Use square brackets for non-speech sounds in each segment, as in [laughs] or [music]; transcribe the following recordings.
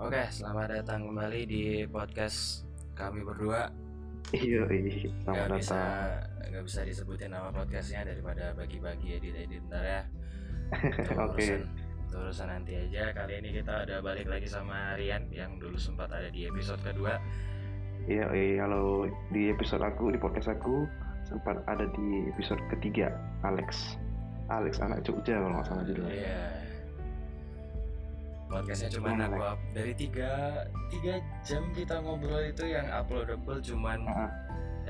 Oke, selamat datang kembali di podcast kami berdua. Iya, iya. Gak Selamat bisa, datang. nggak bisa disebutin nama podcastnya daripada bagi-bagi edit-edit ntar ya. [laughs] Oke. itu urusan nanti aja. Kali ini kita udah balik lagi sama Rian yang dulu sempat ada di episode kedua. Iya, iya. Kalau di episode aku, di podcast aku sempat ada di episode ketiga, Alex. Alex anak Jogja kalau nggak salah judulnya. Iya. Podcastnya cuma aku up dari tiga tiga jam kita ngobrol itu yang uploadable cuman Ah,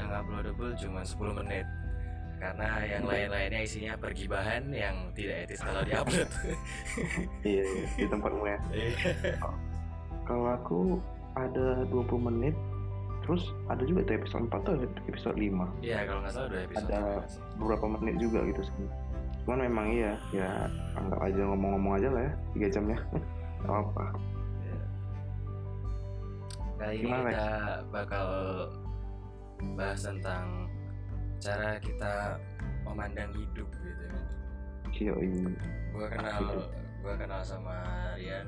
yang uploadable cuma 10 menit karena yang lain-lainnya isinya pergibahan yang tidak etis kalau diupload. [laughs] iya, iya, di tempatmu ya. Iya. Kalau aku ada 20 menit, terus ada juga tuh episode 4 tuh ada episode 5. Iya kalau nggak salah dua episode. Ada beberapa menit juga gitu sih. Cuman memang iya, ya anggap aja ngomong-ngomong aja lah ya, 3 jamnya. [laughs] Gak apa-apa. Iya. Kali ini Gimana, kita bakal bahas tentang cara kita memandang hidup gitu kan. Iya. Gua kenal Gitu. gua kenal sama Rian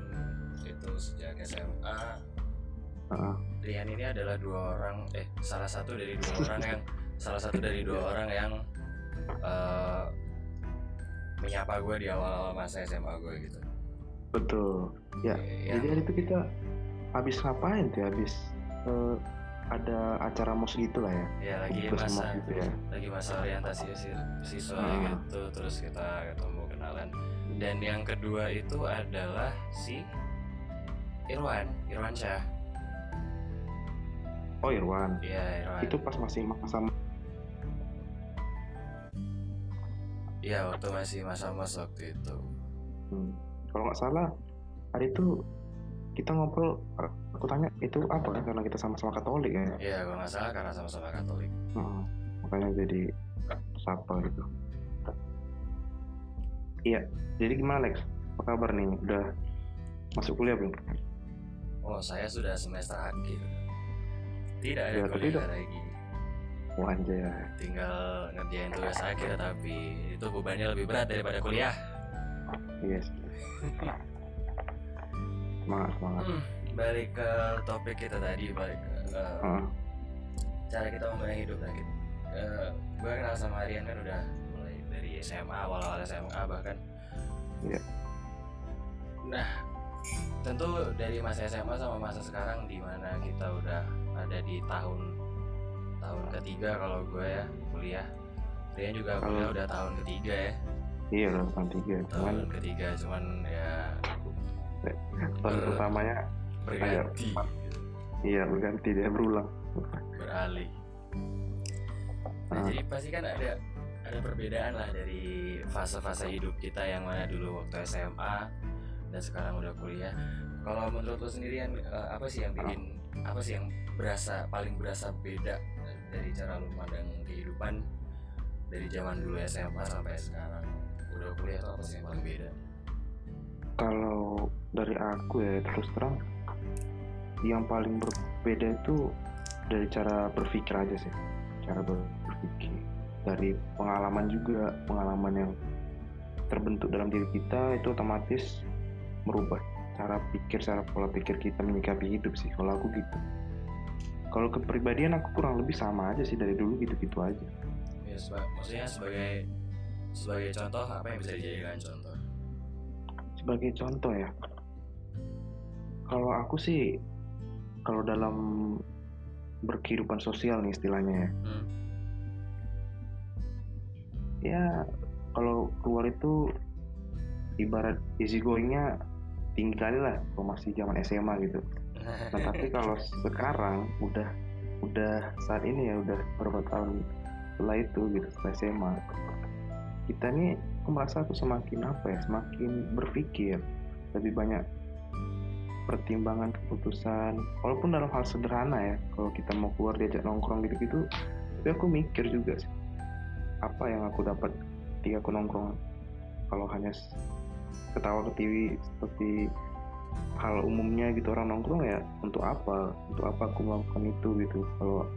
itu sejak SMA. Ah, Rian ini adalah dua orang eh salah satu dari dua orang yang salah satu dari dua [laughs] orang yang eh, menyapa gue di awal masa SMA gue gitu. betul. Ya, Yang- Jadi hari itu kita habis ngapain tuh? ya? Habis eh, ada acara mos gitu lah ya. ya lagi Kumpul sama masa gitu ya. lagi masa orientasi si- siswa Ah. gitu terus kita ketemu kenalan dan yang kedua itu adalah si Irwan Irwan Syah Oh Irwan. Iya Irwan Itu pas masih masa Iya waktu masih masa mos waktu itu hmm, kalau nggak salah hari itu kita ngobrol aku tanya itu apa kan karena kita sama-sama Katolik ya. Iya kalau nggak salah karena sama-sama Katolik Heeh, makanya jadi sapa gitu. Iya, jadi gimana Lex? Apa kabar nih? Udah masuk kuliah belum? Oh saya sudah semester akhir Tidak ada Ya, kuliah lagi Wah anjay. Tinggal ngerjain tugas akhir tapi itu bebannya lebih berat daripada kuliah Yes. semangat semangat. Hmm, Balik ke topik kita tadi Balik ke eh, Heeh. cara kita memandang hidup lah gitu. Eh, gue kenal sama Arian kan udah mulai dari SMA awal-awal SMA bahkan. Iya. Nah, tentu dari masa SMA sama masa sekarang di mana kita udah ada di tahun tahun ketiga kalau gue ya kuliah. Rian juga Kalau- kuliah udah tahun ketiga ya. Iya udah tahun tiga. Cuman Tahun ketiga cuman ya tahun Ber- pertamanya berganti Agak- gitu, iya berganti dia berulang. beralih. Nah, Ah. jadi pasti kan ada ada perbedaan lah dari fase-fase hidup kita yang mana dulu waktu SMA dan sekarang udah kuliah. Kalau menurut lo sendirian eh, apa sih yang bikin apa sih yang berasa paling berasa beda dari cara lo memandang kehidupan dari zaman dulu SMA sampai sekarang udah kuliah tuh apa sih yang paling beda? Kalau dari aku ya terus terang yang paling berbeda itu dari cara berpikir aja sih. Cara ber- berpikir dari pengalaman juga pengalaman yang terbentuk dalam diri kita itu otomatis merubah cara pikir, cara pola pikir kita menyikapi hidup sih. Kalau aku gitu. Kalau kepribadian aku kurang lebih sama aja sih dari dulu gitu-gitu aja. Ya, seba- maksudnya sebagai sebagai contoh apa yang bisa dijadikan contoh? sebagai contoh ya kalau aku sih kalau dalam berkehidupan sosial nih istilahnya ya Hmm. ya kalau keluar itu ibarat easy goingnya tinggi kali lah kalau masih zaman SMA gitu [laughs] nah tapi kalau sekarang udah udah saat ini ya udah beberapa tahun setelah itu gitu setelah SMA kita nih aku merasa aku semakin apa ya semakin berpikir. Lebih banyak pertimbangan keputusan. Walaupun dalam hal sederhana ya kalau kita mau keluar diajak nongkrong gitu-gitu tapi aku mikir juga sih apa yang aku dapat ketika aku nongkrong. Kalau hanya ketawa ke TV seperti hal umumnya gitu orang nongkrong ya untuk apa untuk apa aku melakukan itu gitu kalau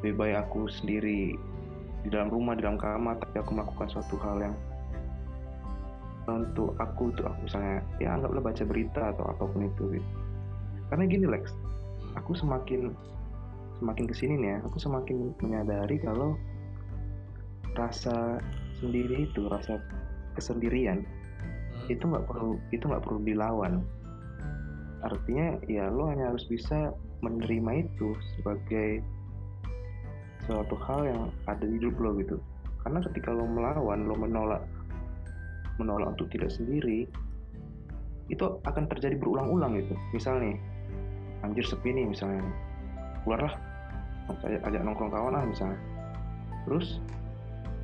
lebih baik aku sendiri di dalam rumah di dalam kamar tapi aku melakukan suatu hal yang untuk aku untuk aku misalnya ya anggaplah baca berita atau apa pun itu gitu. karena gini Lex aku semakin semakin ke sini nih ya aku semakin menyadari kalau rasa sendiri itu rasa kesendirian Hmm. itu nggak perlu itu nggak perlu dilawan artinya ya lo hanya harus bisa menerima itu sebagai suatu hal yang ada di hidup lo gitu. Karena ketika lo melawan lo menolak menolak untuk tidak sendiri itu akan terjadi berulang-ulang gitu. Misal nih anjir sepi nih misalnya. Keluarlah ajak, ajak nongkrong kawan lah misalnya. Terus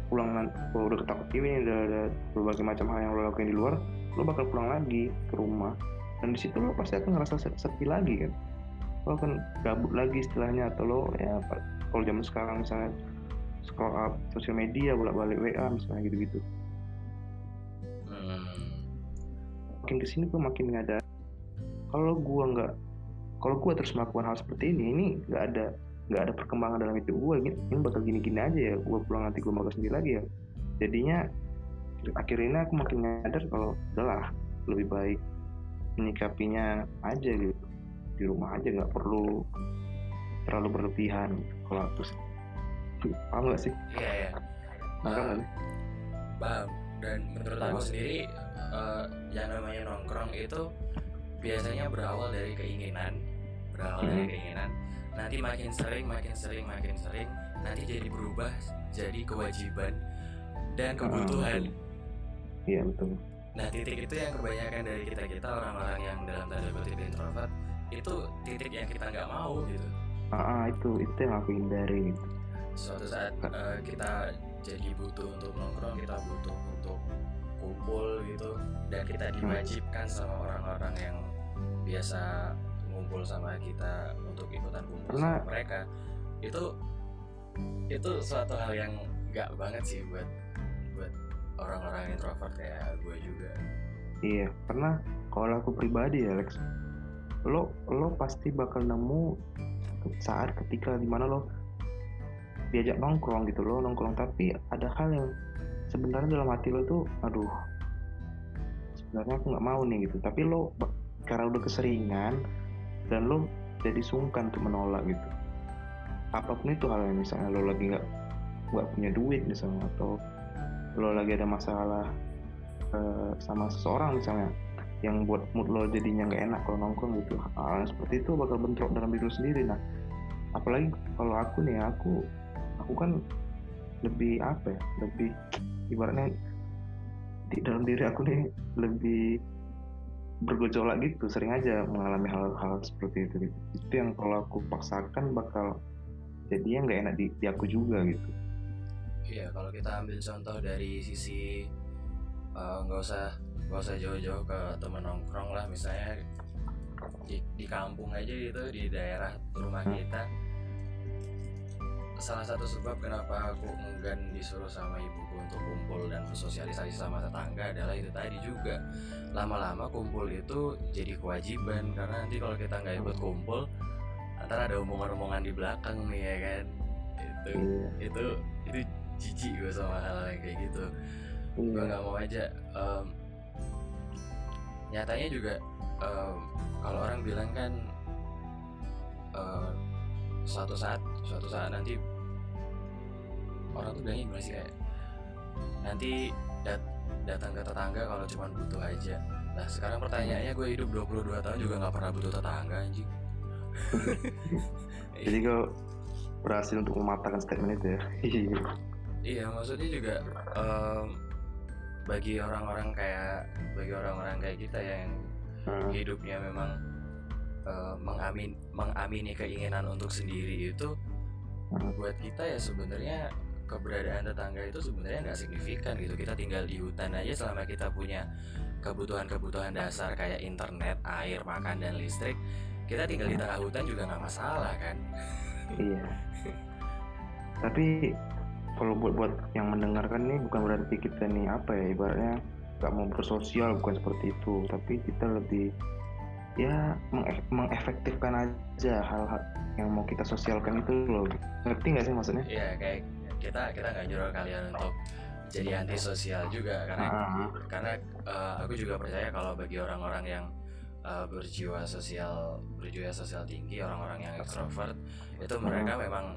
pulang kalau udah ketakut ini udah ada berbagai macam hal yang lo lakuin di luar lo bakal pulang lagi ke rumah dan di situ lo pasti akan ngerasa se- sepi lagi kan? Lo akan gabut lagi istilahnya atau lo ya kalau zaman sekarang misalnya scroll up sosial media bolak-balik WA misalnya gitu-gitu. Hmm. makin ke sini gue makin nyadar kalau gue nggak kalau gue terus melakukan hal seperti ini ini nggak ada nggak ada perkembangan dalam hidup gue ini, ini bakal gini-gini aja ya gue pulang nanti gue bakal sendiri lagi ya. Jadinya akhirnya aku makin nyadar kalau udahlah lebih baik menyikapinya aja gitu di rumah aja nggak perlu terlalu berlebihan kalau aku paham nggak sih Iya ya. Sih? Paham. Dan menurut aku sendiri eh, yang namanya nongkrong itu biasanya berawal dari keinginan, berawal dari Hmm. keinginan. Nanti makin sering, makin sering, makin sering, nanti jadi berubah jadi kewajiban dan kebutuhan. iya betul Nah titik itu yang kebanyakan dari kita kita orang-orang yang dalam tanda kutip introvert itu titik yang kita nggak mau gitu. ah, itu itu yang aku hindari gitu Suatu saat eh, kita jadi butuh untuk nongkrong, kita butuh untuk kumpul gitu, dan kita diwajibkan sama orang-orang yang biasa ngumpul sama kita untuk ikutan kumpul Karena- sama mereka. Itu itu suatu hal yang nggak banget sih buat orang-orang introvert kayak gue juga. Iya, karena kalau aku pribadi ya, Lex, lo lo pasti bakal nemu saat ketika di mana lo diajak nongkrong gitu lo nongkrong tapi ada hal yang sebenarnya dalam hati lo tuh, aduh, sebenarnya aku nggak mau nih gitu. Tapi lo karena udah keseringan dan lo jadi sungkan untuk menolak gitu. Apa pun itu halnya misalnya lo lagi nggak nggak punya duit misalnya atau lo lagi ada masalah eh, sama seseorang misalnya yang buat mood lo jadinya nggak enak kalau nongkrong gitu hal yang seperti itu bakal bentrok dalam diri sendiri nah apalagi kalau aku nih aku aku kan lebih apa ya lebih ibaratnya di dalam diri aku nih lebih bergejolak gitu sering aja mengalami hal-hal seperti itu gitu. itu yang kalau aku paksakan bakal jadinya nggak enak di, di aku juga gitu Iya, kalau kita ambil contoh dari sisi eh, nggak usah nggak usah jauh-jauh ke temen nongkrong lah, misalnya di, di kampung aja gitu di daerah rumah kita. Salah satu sebab kenapa aku enggan disuruh sama ibuku untuk kumpul dan bersosialisasi sama tetangga adalah itu tadi juga. Lama-lama kumpul itu jadi kewajiban karena nanti kalau kita nggak ikut kumpul, antara ada omongan-omongan di belakang nih ya kan. Itu iya itu itu jijik gue sama hal yang kayak gitu. Gue iya. nggak mau aja em, nyatanya juga em, kalau orang bilang kan em, suatu saat suatu saat nanti orang tuh bilangnya gimana sih kayak nanti dat- datang ke tetangga kalau cuma butuh aja. Nah sekarang pertanyaannya gue hidup 22 tahun juga nggak pernah butuh tetangga anjing. [laughs] Jadi kau berhasil untuk mematahkan statement itu ya [laughs] Iya. Maksudnya juga em, bagi orang-orang kayak bagi orang-orang kayak kita yang Nah, hidupnya memang eh, mengamin mengamini keinginan untuk sendiri itu Hmm. buat kita ya sebenarnya keberadaan tetangga itu sebenarnya nggak signifikan gitu kita tinggal di hutan aja selama kita punya kebutuhan-kebutuhan dasar kayak internet air makan dan listrik kita tinggal di tengah hutan juga nggak masalah kan iya [laughs] tapi kalau buat buat yang mendengarkan nih bukan berarti kita nih apa ya ibaratnya nggak mau bersosial bukan seperti itu. Tapi kita lebih ya mengef- mengefektifkan aja hal-hal yang mau kita sosialkan itu loh. Ngerti nggak sih maksudnya? Iya kayak kita kita nggak nyuruh kalian untuk jadi antisosial juga karena Ah. karena eh, aku juga percaya kalau bagi orang-orang yang eh, berjiwa sosial berjiwa sosial tinggi orang-orang yang ekstrovert itu mereka memang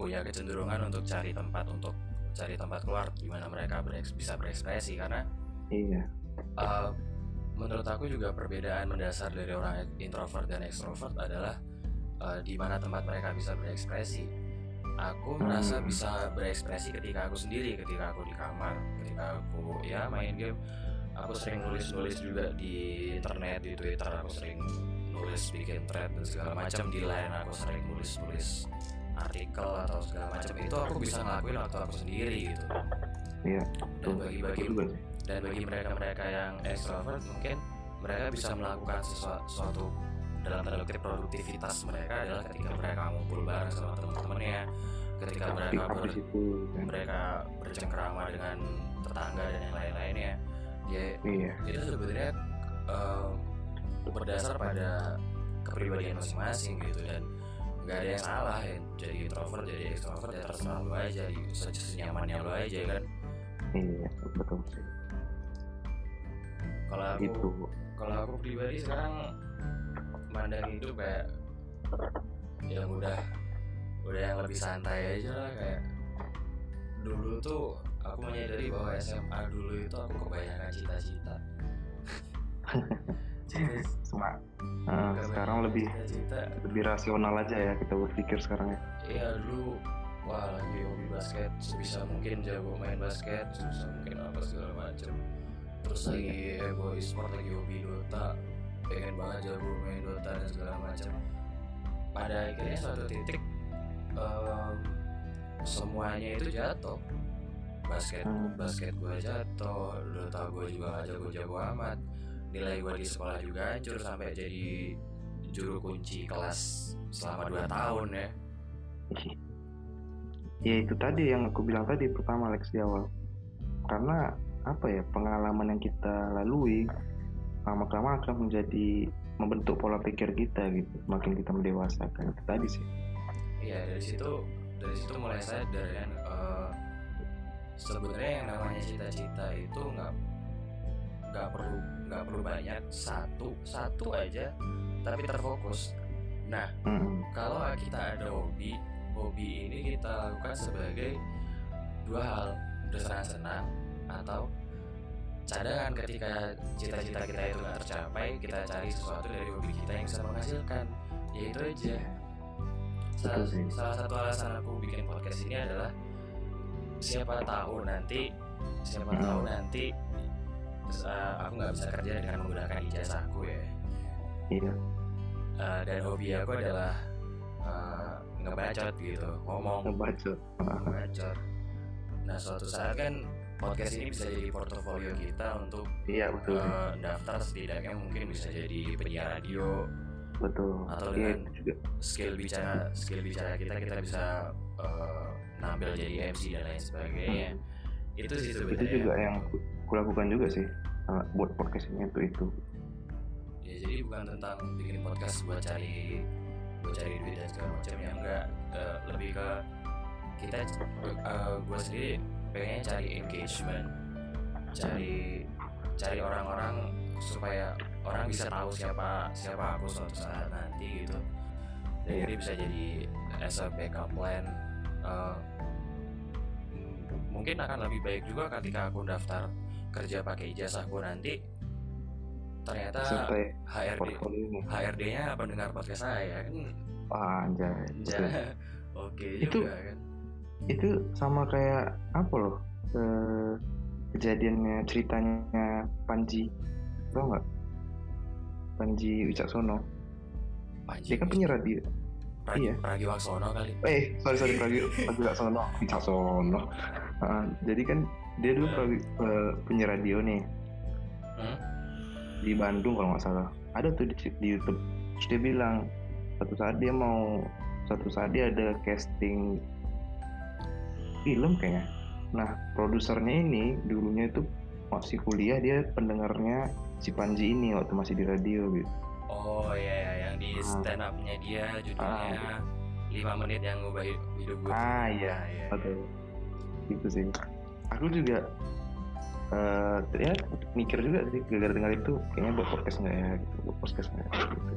punya kecenderungan untuk cari tempat untuk cari tempat keluar di mana mereka bereks- bisa berekspresi karena iya eh, menurut aku juga perbedaan mendasar dari orang introvert dan ekstrovert adalah eh, di mana tempat mereka bisa berekspresi. Aku merasa Hmm. bisa berekspresi ketika aku sendiri, ketika aku di kamar, ketika aku ya main game. Aku sering nulis-nulis juga di internet, di Twitter. Aku sering nulis, bikin thread dan segala macam di line. Aku sering nulis-nulis artikel atau segala macam. Itu aku bisa ngelakuin waktu aku sendiri gitu. iya Dan juga sih dan bagi mereka-mereka yang ekstrovert mungkin mereka bisa melakukan sesuatu, sesuatu dalam tanda kutip produktivitas mereka adalah ketika mereka ngumpul bareng sama teman-temannya ketika mereka pick up ber, kan mereka bercengkrama dengan tetangga dan yang lain-lainnya ya iya itu sebenarnya eh, berdasar pada kepribadian masing-masing gitu dan nggak ada yang salah ya. Jadi introvert jadi ekstrovert ya terserah lu aja di senyamannya lu aja kan? Iya betul sih. Kalau aku itu kalau aku pribadi sekarang mandang hidup kayak yang udah udah yang lebih santai aja lah kayak dulu tuh aku menyadari bahwa SMA dulu itu aku kebanyakan cita-cita [laughs] Cita- Sema- Ah, kebanyakan sekarang lebih cita-cita lebih rasional aja ya kita berpikir sekarang ya. Iya dulu wah lagi hobi basket sebisa mungkin jago main basket sebisa mungkin apa segala macem. Terus lagi heboh e-sport lagi hobi Dota pengen banget jago main Dota dan segala macam pada akhirnya suatu titik em, semuanya itu jatuh. Basket Hmm. basket gue jatuh Dota gue juga gak jago-jago amat nilai gue di sekolah juga hancur sampai jadi juru kunci kelas selama 2 tahun ya. Ya itu tadi yang aku bilang tadi pertama Alex di awal. Karena apa ya pengalaman yang kita lalui lama-lama akan menjadi membentuk pola pikir kita gitu semakin kita mendewasakan itu tadi sih. Iya dari situ dari situ mulai sadar kan eh, sebenarnya yang namanya cita-cita itu nggak nggak perlu nggak perlu banyak satu satu aja tapi terfokus. Nah Mm-mm. kalau kita ada hobi hobi ini kita lakukan sebagai dua hal bersenang-senang atau cadangan ketika cita-cita kita itu nggak tercapai kita cari sesuatu dari hobi kita yang bisa menghasilkan ya itu aja salah, salah satu alasan aku bikin podcast ini adalah siapa tahu nanti siapa Hmm. tahu nanti uh, aku nggak bisa kerja dengan menggunakan ijazahku ya. Iya. Uh, dan hobi aku adalah uh, ngebacot gitu ngomong. Ngebaca ngebacot. Nah suatu saat kan podcast ini bisa jadi portofolio kita untuk iya betul. uh, daftar setidaknya mungkin bisa jadi penyiar radio. Betul. Atau iya dengan- itu juga. skill bicara skill bicara kita kita bisa uh, nampil jadi MC dan lain sebagainya. Itu sih itu sebenarnya. juga yang ku- kulakukan juga sih uh, buat podcast ini itu itu. Ya jadi bukan tentang bikin podcast buat cari buat cari duit dan segala macamnya enggak. Eh, lebih ke kita eh, gue sendiri pengen cari engagement. Cari cari orang-orang supaya orang bisa tahu siapa siapa aku suatu saat nanti gitu. Iya. ini bisa jadi as a backup plan m- mungkin akan lebih baik juga ketika aku daftar kerja pakai ijazahku nanti ternyata serta HRD HRD-nya pendengar podcast saya. Kan wah anjay ja- [laughs] oke Itu- juga kan? itu sama kayak apa loh eh, kejadiannya ceritanya Panji tau nggak? Panji Wicaksono. Panji dia kan penyiar radio. Pragi, iya. Pragiwaksono kali. Eh sorry sorry Panji Panji [laughs] Wicaksono. Ah, jadi kan dia dulu eh, penyiar radio nih. Hmm? di Bandung kalau nggak salah. Ada tuh di, di YouTube. Terus dia bilang satu saat dia mau satu saat dia ada casting film kayaknya. Nah produsernya ini dulunya itu masih kuliah dia pendengarnya si Panji ini waktu masih di radio gitu. Oh iya ya yang di Ah. stand up-nya dia judulnya lima menit yang ngubah hidup gue Ah, iya. iya, atau gitu sih aku juga uh, ya mikir juga sih gara-gara dengar itu kayaknya buat podcast nggak ya gitu buat podcast nggak ya, gitu.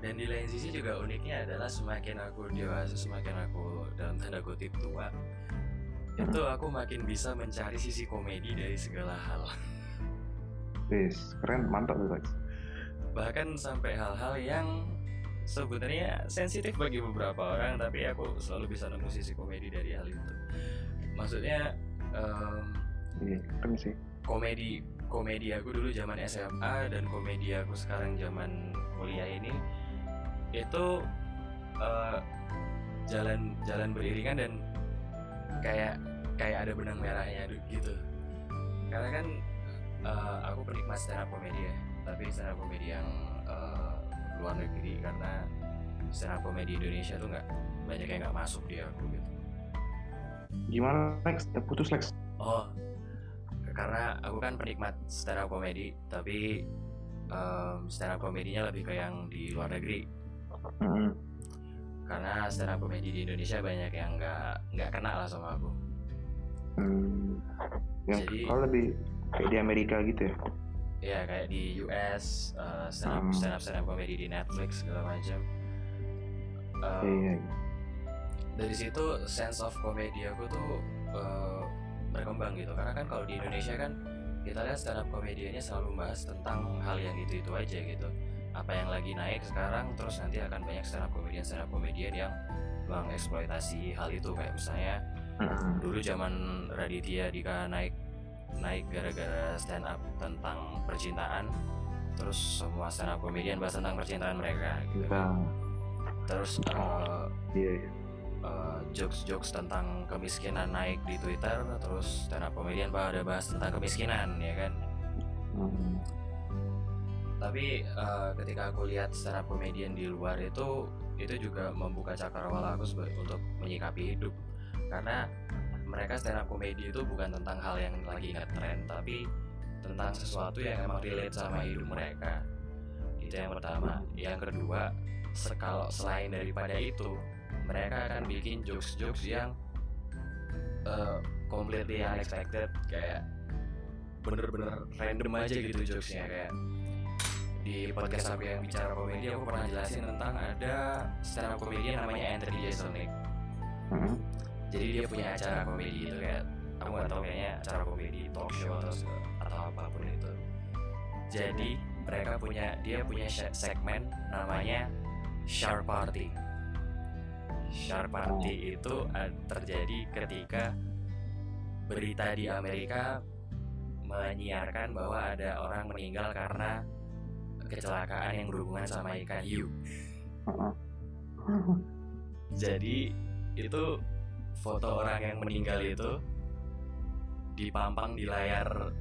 Dan di lain sisi juga uniknya adalah semakin aku dewasa semakin aku dalam tanda kutip tua itu aku makin bisa mencari sisi komedi dari segala hal. Wis, keren mantap tuh bahkan sampai hal-hal yang sebenarnya sensitif bagi beberapa orang tapi aku selalu bisa nemu sisi komedi dari hal itu. Maksudnya um, keren sih. komedi komedi aku dulu zaman SMA dan komedi aku sekarang zaman kuliah ini itu uh, jalan jalan beriringan dan kayak kayak ada benang merahnya gitu. Karena kan uh, aku penikmat stand up komedi ya tapi stand up komedi yang luar negeri karena stand up komedi Indonesia tuh nggak banyak yang nggak masuk di aku gitu gimana Lex? Putus Lex? Oh karena aku kan penikmat stand up komedi tapi um, stand up komedinya lebih ke yang di luar negeri. Mm-hmm. karena stand up komedi di Indonesia banyak yang nggak nggak kena lah sama aku. Hmm. yang Jadi- kalau lebih kayak di Amerika gitu ya ya kayak di US uh, stand up Hmm. stand up stand up komedi di Netflix segala macam. Um, iya iya. dari situ sense of komedi aku tuh uh, berkembang gitu. Karena kan kalau di Indonesia kan kita lihat stand up komediannya selalu bahas tentang hal yang itu itu aja gitu. Apa yang lagi naik sekarang terus nanti akan banyak stand up komedian stand up komedian yang mengeksploitasi hal itu. Kayak misalnya Mm-mm. dulu zaman Raditya Dika naik naik gara-gara stand up tentang percintaan. Terus semua stand up komedian bahas tentang percintaan mereka gitu. Nah, terus uh, iya iya. uh, jokes-jokes tentang kemiskinan naik di Twitter terus stand up komedian pada bahas tentang kemiskinan ya kan? Hmm. tapi uh, ketika aku lihat stand up komedian di luar itu itu juga membuka cakrawala aku untuk menyikapi hidup. Karena mereka stand up komedi itu bukan tentang hal yang lagi ngetren tapi tentang sesuatu yang emang relate sama hidup mereka. Itu yang pertama. Yang kedua se- kalau selain daripada itu mereka akan bikin jokes-jokes yang uh, completely unexpected kayak bener-bener random aja gitu jokesnya kayak di podcast aku yang bicara komedi aku pernah jelasin tentang ada stand up komedian namanya Anthony Jeselnik. Mm-mm. Jadi dia punya acara komedi gitu kayak aku nggak tahu kayaknya acara komedi talk show atau atau apa pun itu. Jadi mereka punya dia punya se- segmen namanya Shark Party. Shark Party itu terjadi ketika berita di Amerika menyiarkan bahwa ada orang meninggal karena kecelakaan yang berhubungan sama ikan hiu. Jadi itu foto orang yang meninggal itu dipampang di layar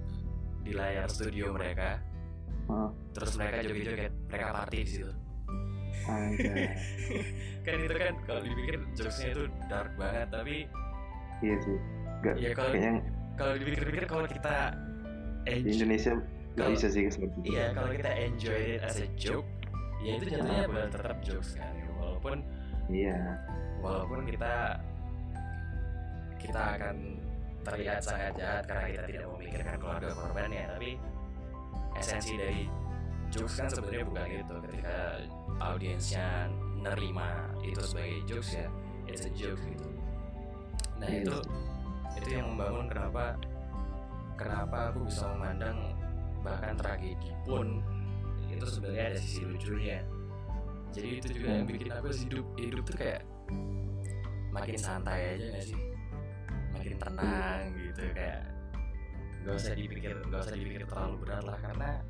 di layar studio mereka. Ah, terus mereka joget-joget mereka party di situ. [laughs] Kan itu kan kalau dipikir jokesnya itu dark banget tapi iya sih. Gak, ya kalau kayaknya kalau dipikir-pikir kalau kita di enjoy, Indonesia gak Kalau- bisa sih seperti itu. iya kalau kita enjoy it as a joke ya itu jatuhnya bakal tetap jokes kan walaupun iya. walaupun kita kita akan terlihat sangat jahat karena kita tidak memikirkan keluarga korbannya tapi esensi dari jokes kan sebenarnya bukan gitu. Ketika audiensnya nerima itu sebagai jokes ya it's a joke gitu. Nah Iya. itu itu yang membangun kenapa kenapa aku bisa memandang bahkan tragedi pun itu sebenarnya ada sisi lucunya. Jadi itu juga yang bikin aku hidup hidup tuh kayak makin santai aja gak sih makin tenang gitu kayak gak usah dipikir gak usah dipikir terlalu berat lah karena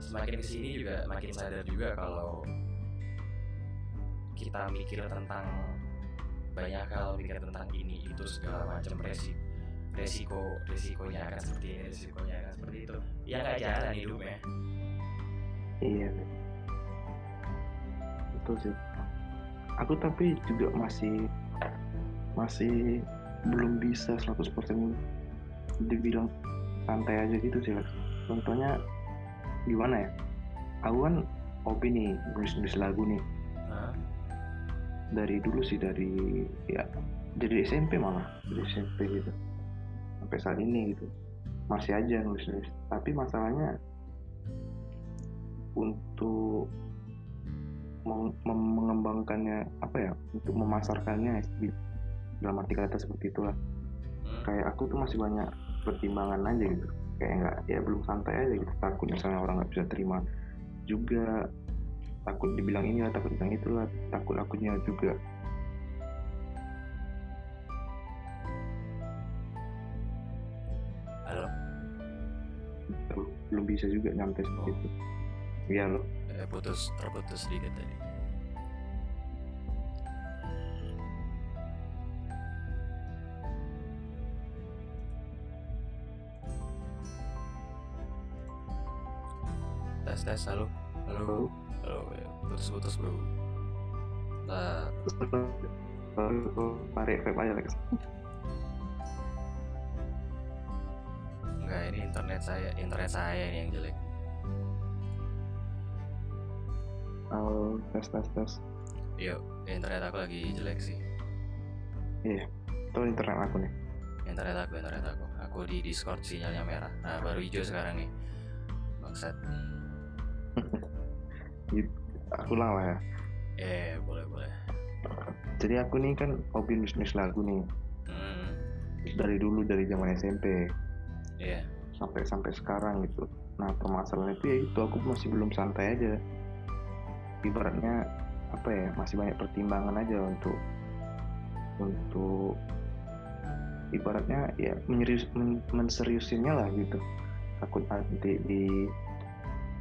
semakin ke sini juga makin sadar juga kalau kita mikir tentang banyak hal mikir tentang ini itu segala macam resiko resiko resikonya akan seperti ini resikonya akan seperti itu. Ya nggak jalan hidupnya iya betul sih. Aku tapi juga masih masih belum bisa 100% dibilang santai aja gitu sih contohnya gimana ya? Aku kan hobi nih nulis nulis lagu nih. Hah? dari dulu sih dari ya jadi SMP malah dari SMP gitu. Sampai saat ini gitu. Masih aja nulis nulis tapi masalahnya untuk meng- mengembangkannya apa ya untuk memasarkannya dalam arti kata seperti itulah. Hmm. kayak aku tuh masih banyak pertimbangan aja gitu. Kayak nggak ya belum santai aja gitu. Takut misalnya orang nggak bisa terima juga. Takut dibilang ini lah takut dibilang itulah. Takut akunya juga. Halo? Belum, bisa juga nyampe seperti itu. Iya loh. Eh, putus terputus sedikit tadi tes tes halo halo halo ya, putus putus bro. Nah. Baru tarik vape aja Lex. Enggak ini internet saya internet saya ini yang jelek. Oh, tes tes tes. Yuk internet aku lagi jelek sih. Itu internet aku nih. Internet aku internet aku. Aku di discord sinyalnya merah. Nah baru hijau sekarang nih. Bangsat. aku [laughs] ulang lah ya. Eh boleh boleh. Jadi aku nih kan hobi nulis lagu nih. Hmm. Dari dulu dari zaman SMP iya. Sampai sampai sekarang gitu. Nah permasalahan itu ya itu aku masih belum santai aja. Ibaratnya apa ya masih banyak pertimbangan aja untuk untuk ibaratnya ya menyerius men, menseriusinnya lah gitu. Takut nanti di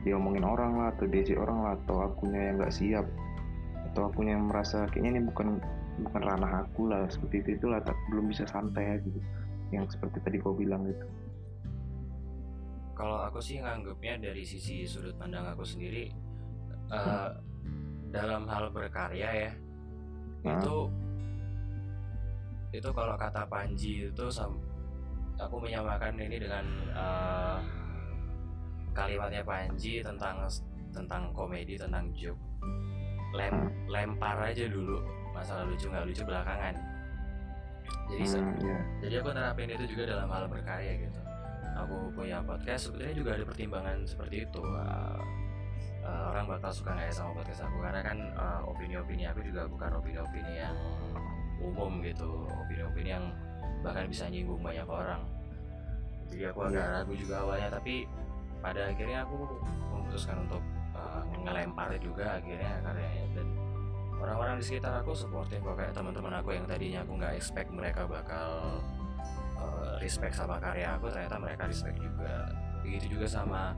diomongin orang lah atau diajak orang lah atau akunya yang nggak siap. Atau akunya yang merasa kayaknya ini bukan bukan ranah aku lah seperti itu itulah tak, belum bisa santai aja gitu. Yang seperti tadi kau bilang gitu. Kalau aku sih nganggapnya dari sisi sudut pandang aku sendiri eh, dalam hal berkarya ya Nah. itu itu kalau kata Panji itu aku menyamakan ini dengan eh, kalimatnya Panji tentang tentang komedi tentang joke. Lem lempar aja dulu masalah lucu nggak lucu belakangan. Jadi Hmm, ya. jadi aku terapin itu juga dalam hal berkarya gitu. Aku punya podcast sebenarnya juga ada pertimbangan seperti itu. Uh, uh, orang bakal suka nggak ya sama podcast aku? Karena kan uh, opini-opini aku juga bukan opini-opini yang umum gitu. Opini-opini yang bahkan bisa nyinggung banyak orang. Jadi aku agak Iya. ragu juga awalnya tapi pada akhirnya aku memutuskan untuk uh, ngelempar juga akhirnya karyanya. Dan orang-orang di sekitar aku supportive kok kayak teman-teman aku yang tadinya aku nggak expect mereka bakal uh, respect sama karya aku ternyata mereka respect juga. Begitu juga sama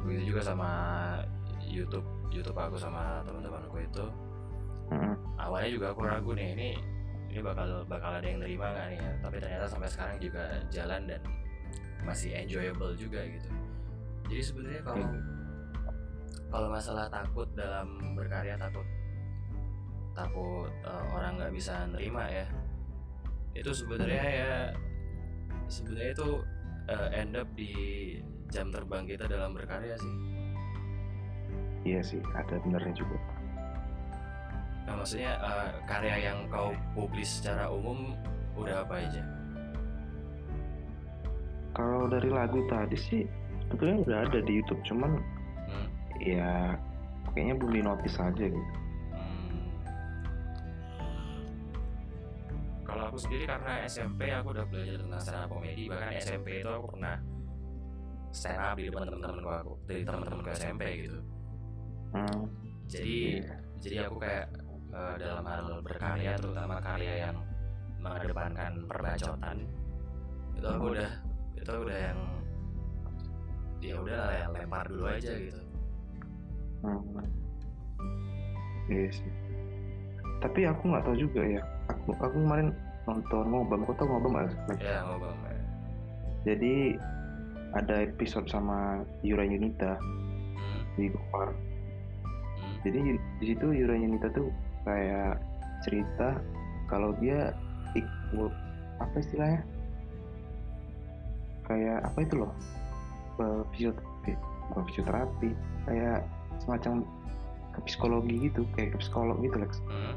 begitu juga sama YouTube YouTube aku sama teman-temanku itu. Mm-mm. awalnya juga aku ragu nih ini ini bakal bakal ada yang nerima nggak nih ya. Tapi ternyata sampai sekarang juga jalan dan masih enjoyable juga gitu jadi sebenarnya kalau kalau masalah takut dalam berkarya takut takut eh, orang nggak bisa nerima ya itu sebenarnya ya sebenarnya itu eh, end up di jam terbang kita dalam berkarya sih Iya sih, ada benernya juga. Nah, maksudnya eh, karya yang kau publis secara umum udah apa aja? Kalau dari lagu tadi sih, sebetulnya udah ada di YouTube, cuman Hmm, ya kayaknya belum di notice aja gitu. hmm. Kalau aku sendiri karena SMP aku udah belajar tentang stand up komedi bahkan SMP itu aku pernah stand up di depan teman-temanku aku dari teman-temanku SMP gitu. Hmm, Jadi iya. jadi aku kayak eh, dalam hal berkarya terutama karya yang mengedepankan perbacotan itu aku Hmm. udah itu udah yang ya udah lah yang lempar dulu aja gitu Hmm. Iya sih. Tapi aku nggak tahu juga ya. Aku aku kemarin nonton ngobam, kau tahu ngobam nggak? Ya ngobam ya. Jadi ada episode sama Yura Yunita Hmm, di Gopar. hmm, Jadi di situ Yura Yunita tuh kayak cerita kalau dia ikut apa istilahnya? Kayak apa itu loh? Eh, Fisioterapi, bukan fisioterapi, kayak semacam ke psikologi gitu, kayak ke psikolog gitu Lex. hmm.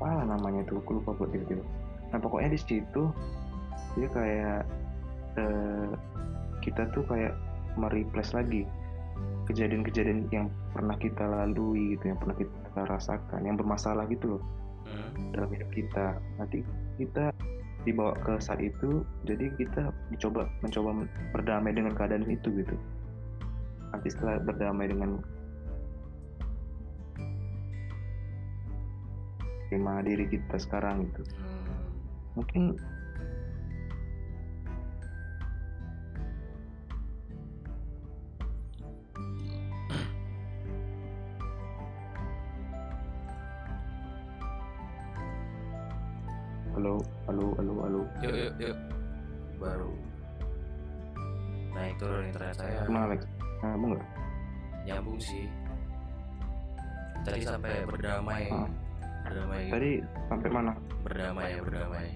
Apa namanya tuh? Aku lupa buat tiba-tiba. nah pokoknya di situ dia kayak eh, kita tuh kayak mereplace lagi kejadian-kejadian yang pernah kita lalui gitu yang pernah kita rasakan yang bermasalah gitu loh Hmm. dalam hidup kita nanti kita dibawa ke saat itu jadi kita dicoba mencoba berdamai dengan keadaan itu gitu nanti setelah berdamai dengan terima diri kita sekarang gitu Hmm. mungkin halo halo halo halo Yuk yuk yuk. Baru naik turun internet saya gimana Alex kamu nggak nyambung sih. Tadi sampai berdamai, Ah. berdamai, tadi sampai mana berdamai, berdamai.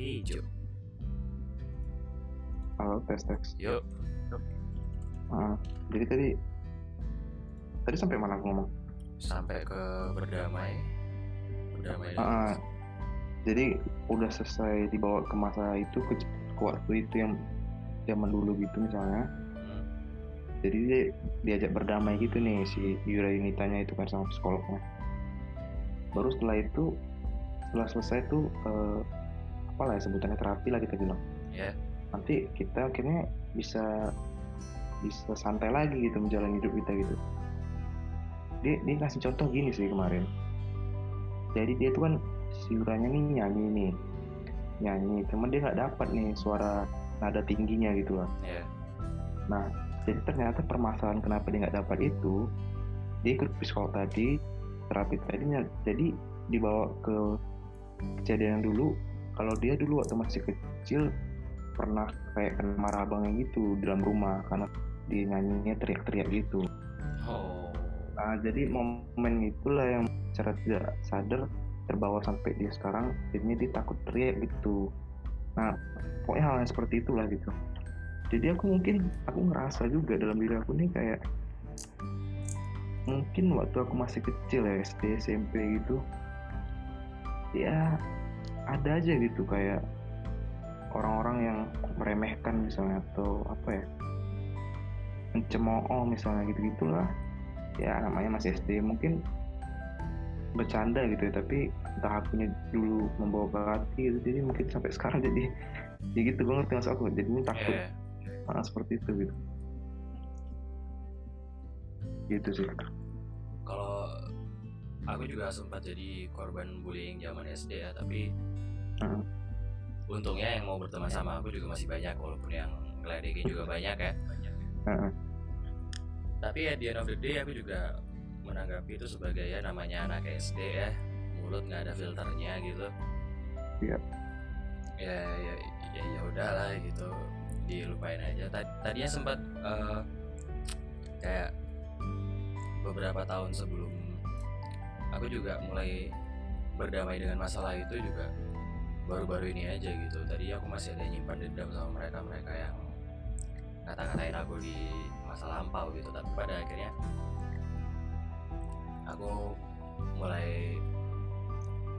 Hijau. halo tes tes Yuk, Ah, jadi tadi tadi sampai mana aku ngomong sampai ke berdamai. Berdamai. Ah, jadi udah selesai dibawa ke masa itu ke, ke waktu itu yang zaman dulu gitu misalnya Hmm. jadi dia diajak berdamai gitu nih si Yura Yunitanya itu kan sama psikolognya baru setelah itu setelah selesai tuh eh, apa lah ya sebutannya terapi lah kita bilang Ya. nanti kita akhirnya bisa bisa santai lagi gitu menjalani hidup kita gitu dia dia kasih contoh gini sih kemarin jadi dia tuh kan si Yuranya nih nyanyi nih nyanyi cuman dia nggak dapat nih suara nada tingginya gitu lah Ya. Nah, jadi ternyata permasalahan kenapa dia nggak dapat itu, dia ikut psikolog tadi, terapi tadinya, jadi dibawa ke kejadian yang dulu. Kalau dia dulu waktu masih kecil pernah kayak kena marah abangnya gitu di dalam rumah karena dia nyanyinya teriak-teriak gitu. Oh. Nah, jadi momen itulah yang secara tidak sadar terbawa sampai dia sekarang, jadinya dia takut teriak gitu. Nah, pokoknya hal yang seperti itulah gitu. Jadi aku mungkin aku ngerasa juga dalam diri aku nih kayak mungkin waktu aku masih kecil ya SD SMP gitu ya ada aja gitu kayak orang-orang yang meremehkan misalnya atau apa ya mencemooh misalnya gitu gitulah ya namanya masih SD mungkin bercanda gitu ya tapi entah akunya dulu membawa ke hati gitu jadi mungkin sampai sekarang jadi ya gitu gue ngerti maksud aku jadinya takut. Ya. ah, seperti itu gitu. Gitu sih. Kalau aku juga sempat jadi korban bullying zaman SD ya, tapi Hmm. untungnya yang mau berteman sama aku juga masih banyak, walaupun yang ngeledekin juga banyak ya. Heeh. Tapi at the end of the day aku juga menanggapi itu sebagai ya namanya anak SD ya, mulut nggak ada filternya gitu. Iya. Ya ya ya ya udahlah gitu, dilupain aja. Tad- Tadinya sempat eh, kayak beberapa tahun sebelum aku juga mulai berdamai dengan masalah itu juga baru-baru ini aja gitu. Tadi aku masih ada nyimpan dendam sama mereka mereka yang ngata-ngatain aku di masa lampau gitu. Tapi pada akhirnya aku mulai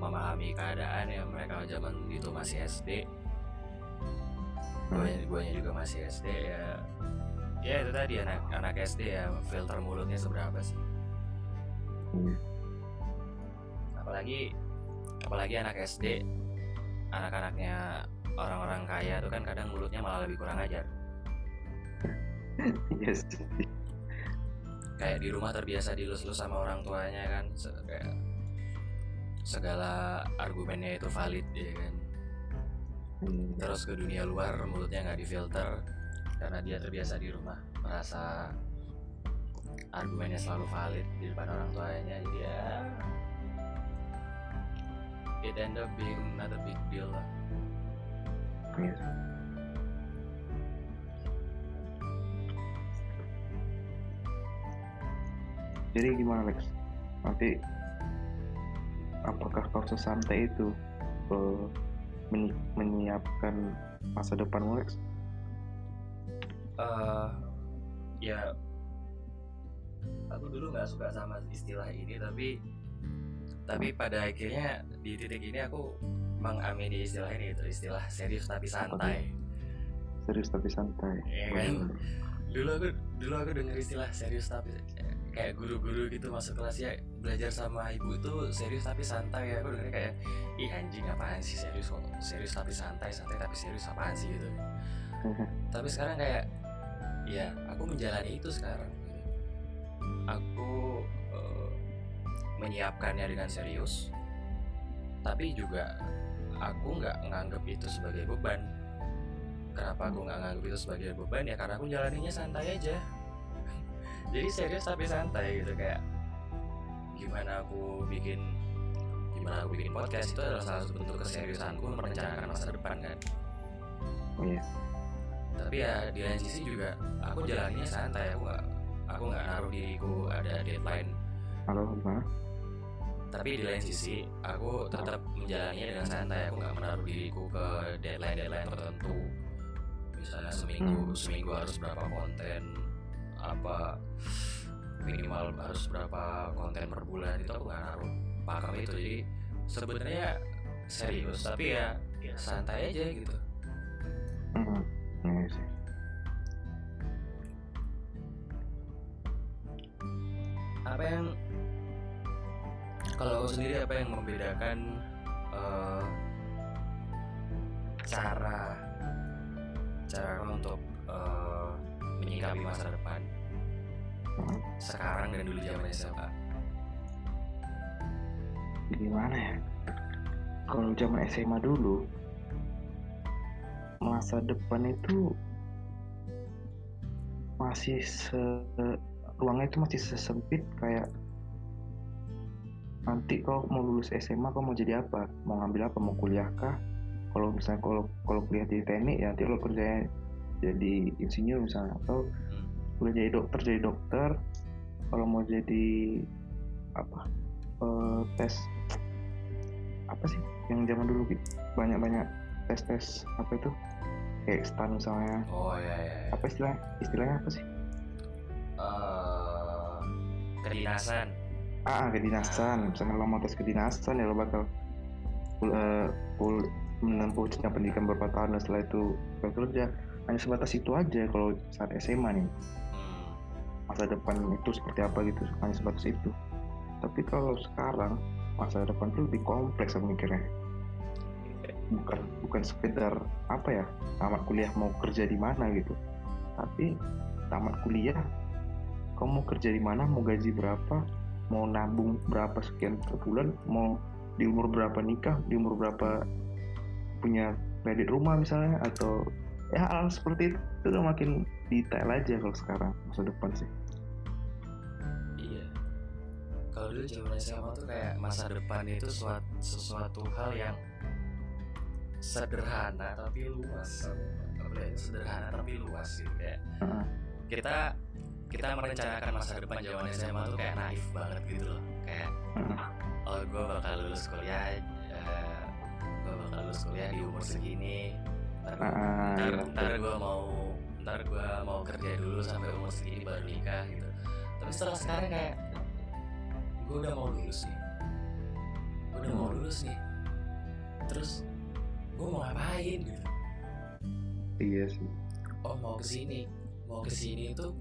memahami keadaan yang mereka zaman itu masih SD guanya, guanya juga masih SD ya. Ya itu tadi anak anak SD ya filter mulutnya seberapa sih? Iya. Apalagi apalagi anak SD anak-anaknya orang-orang kaya tuh kan kadang mulutnya malah lebih kurang ajar. [laughs] Yes kayak di rumah terbiasa dilus-lus sama orang tuanya kan kayak segala argumennya itu valid ya kan. Hmm. terus ke dunia luar mulutnya nggak difilter karena dia terbiasa di rumah merasa argumennya selalu valid di depan orang tuanya. Jadi ya it end up being not a big deal lah Yes. Jadi gimana Lex? Nanti apakah kau sesantai itu eh, menyi- menyiapkan masa depan Lex Eh, ya aku dulu nggak suka sama istilah ini tapi tapi pada akhirnya di titik ini aku mengamini istilah ini itu istilah serius tapi santai. Serius tapi santai. Iya kan? dulu aku dulu aku denger istilah serius tapi kayak guru-guru gitu masuk kelas ya belajar sama ibu tuh serius tapi santai. Ya aku dengernya kayak ih anjing apaan sih serius kok? Serius tapi santai santai tapi serius apaan sih? gitu. [laughs] Tapi sekarang kayak ya aku menjalani itu sekarang. Aku menyiapkannya dengan serius. Tapi juga aku nggak nganggap itu sebagai beban. Kenapa aku nggak nganggap itu sebagai beban? Ya karena aku jalaninya santai aja. [laughs] Jadi serius tapi santai gitu kayak gimana aku bikin gimana aku bikin podcast itu adalah salah satu bentuk keseriusanku merencanakan masa depan kan? Oh iya. Tapi ya di lain sisi juga aku jalannya santai. Aku nggak aku nggak naruh diriku ada deadline. Halo gimana tapi di lain sisi aku tetap menjalaninya dengan santai. Aku nggak menaruh diriku ke deadline deadline tertentu. Misalnya seminggu Hmm. seminggu harus berapa konten apa minimal harus berapa konten per bulan itu aku nggak naruh pakem itu. Jadi sebenarnya serius tapi ya, ya santai aja gitu. Hmm, iya sih. Apa yang kalau sendiri apa yang membedakan eh, cara cara untuk eh, menyikapi masa depan? Sekarang dan dulu zaman SMA gimana ya? Kalau zaman SMA dulu masa depan itu masih se ruangnya itu masih sesempit kayak nanti kau mau lulus SMA kau mau jadi apa? Mau ngambil apa? Mau kuliah kah? Kalau misalnya kalau kalau kuliah di teknik ya nanti kalau kerjanya jadi insinyur misalnya atau Hmm. kuliah jadi dokter jadi dokter. Kalau mau jadi apa? Eh, tes apa sih yang zaman dulu gitu? Banyak banyak tes tes apa itu? Kayak stan misalnya. Oh ya ya, ya. apa istilah istilahnya apa sih? Eh, kedinasan ah kedinasan. Misalnya lo mau tes kedinasan ya lo bakal kul- eh, kul- menempuh jenjang pendidikan beberapa tahun dan setelah itu bekerja. Hanya sebatas itu aja kalau saat SMA nih. Hmm. masa depan itu seperti apa gitu hanya sebatas itu. Tapi kalau sekarang masa depan itu lebih kompleks aku mikirnya. Bukan bukan sekedar apa ya tamat kuliah mau kerja di mana gitu. Tapi tamat kuliah kamu mau kerja di mana mau gaji berapa mau nabung berapa sekian per bulan mau di umur berapa nikah di umur berapa punya kredit rumah misalnya atau ya hal seperti itu itu udah makin detail aja kalau sekarang masa depan sih Iya. Kalau dulu zaman SMA tuh kayak masa depan itu suatu, sesuatu hal yang sederhana tapi luas. Ya, Sederhana tapi luas gitu kayak Heeh. kita kita merencanakan masa depan zaman SMA tuh kayak naif banget gitu loh. Kayak Heeh. oh gue bakal lulus kuliah, gue bakal lulus kuliah di umur segini. Ntar, Ah, ntar, iya, ntar gue mau ntar gue mau kerja dulu sampai umur segini baru nikah gitu tapi setelah sekarang kayak gue udah mau lulus nih gue udah mau Hmm. lulus nih terus gue mau ngapain gitu iya sih oh mau ke sini mau ke sini itu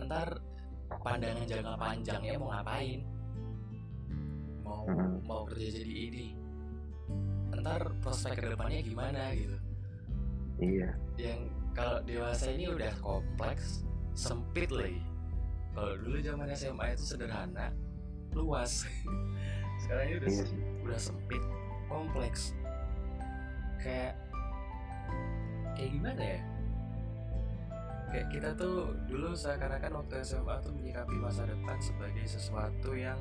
ntar pandangan jangka panjangnya mau ngapain? Mau Hmm. mau kerja jadi ini. Ntar prospek ke depannya gimana gitu. Iya. Yang kalau dewasa ini udah kompleks sempit lagi. Kalau dulu zaman SMA itu sederhana luas. [laughs] Sekarang ini udah iya se- sih. udah sempit kompleks. Kayak kayak gimana ya kayak kita tuh dulu seakan-akan waktu SMA tuh menyikapi masa depan sebagai sesuatu yang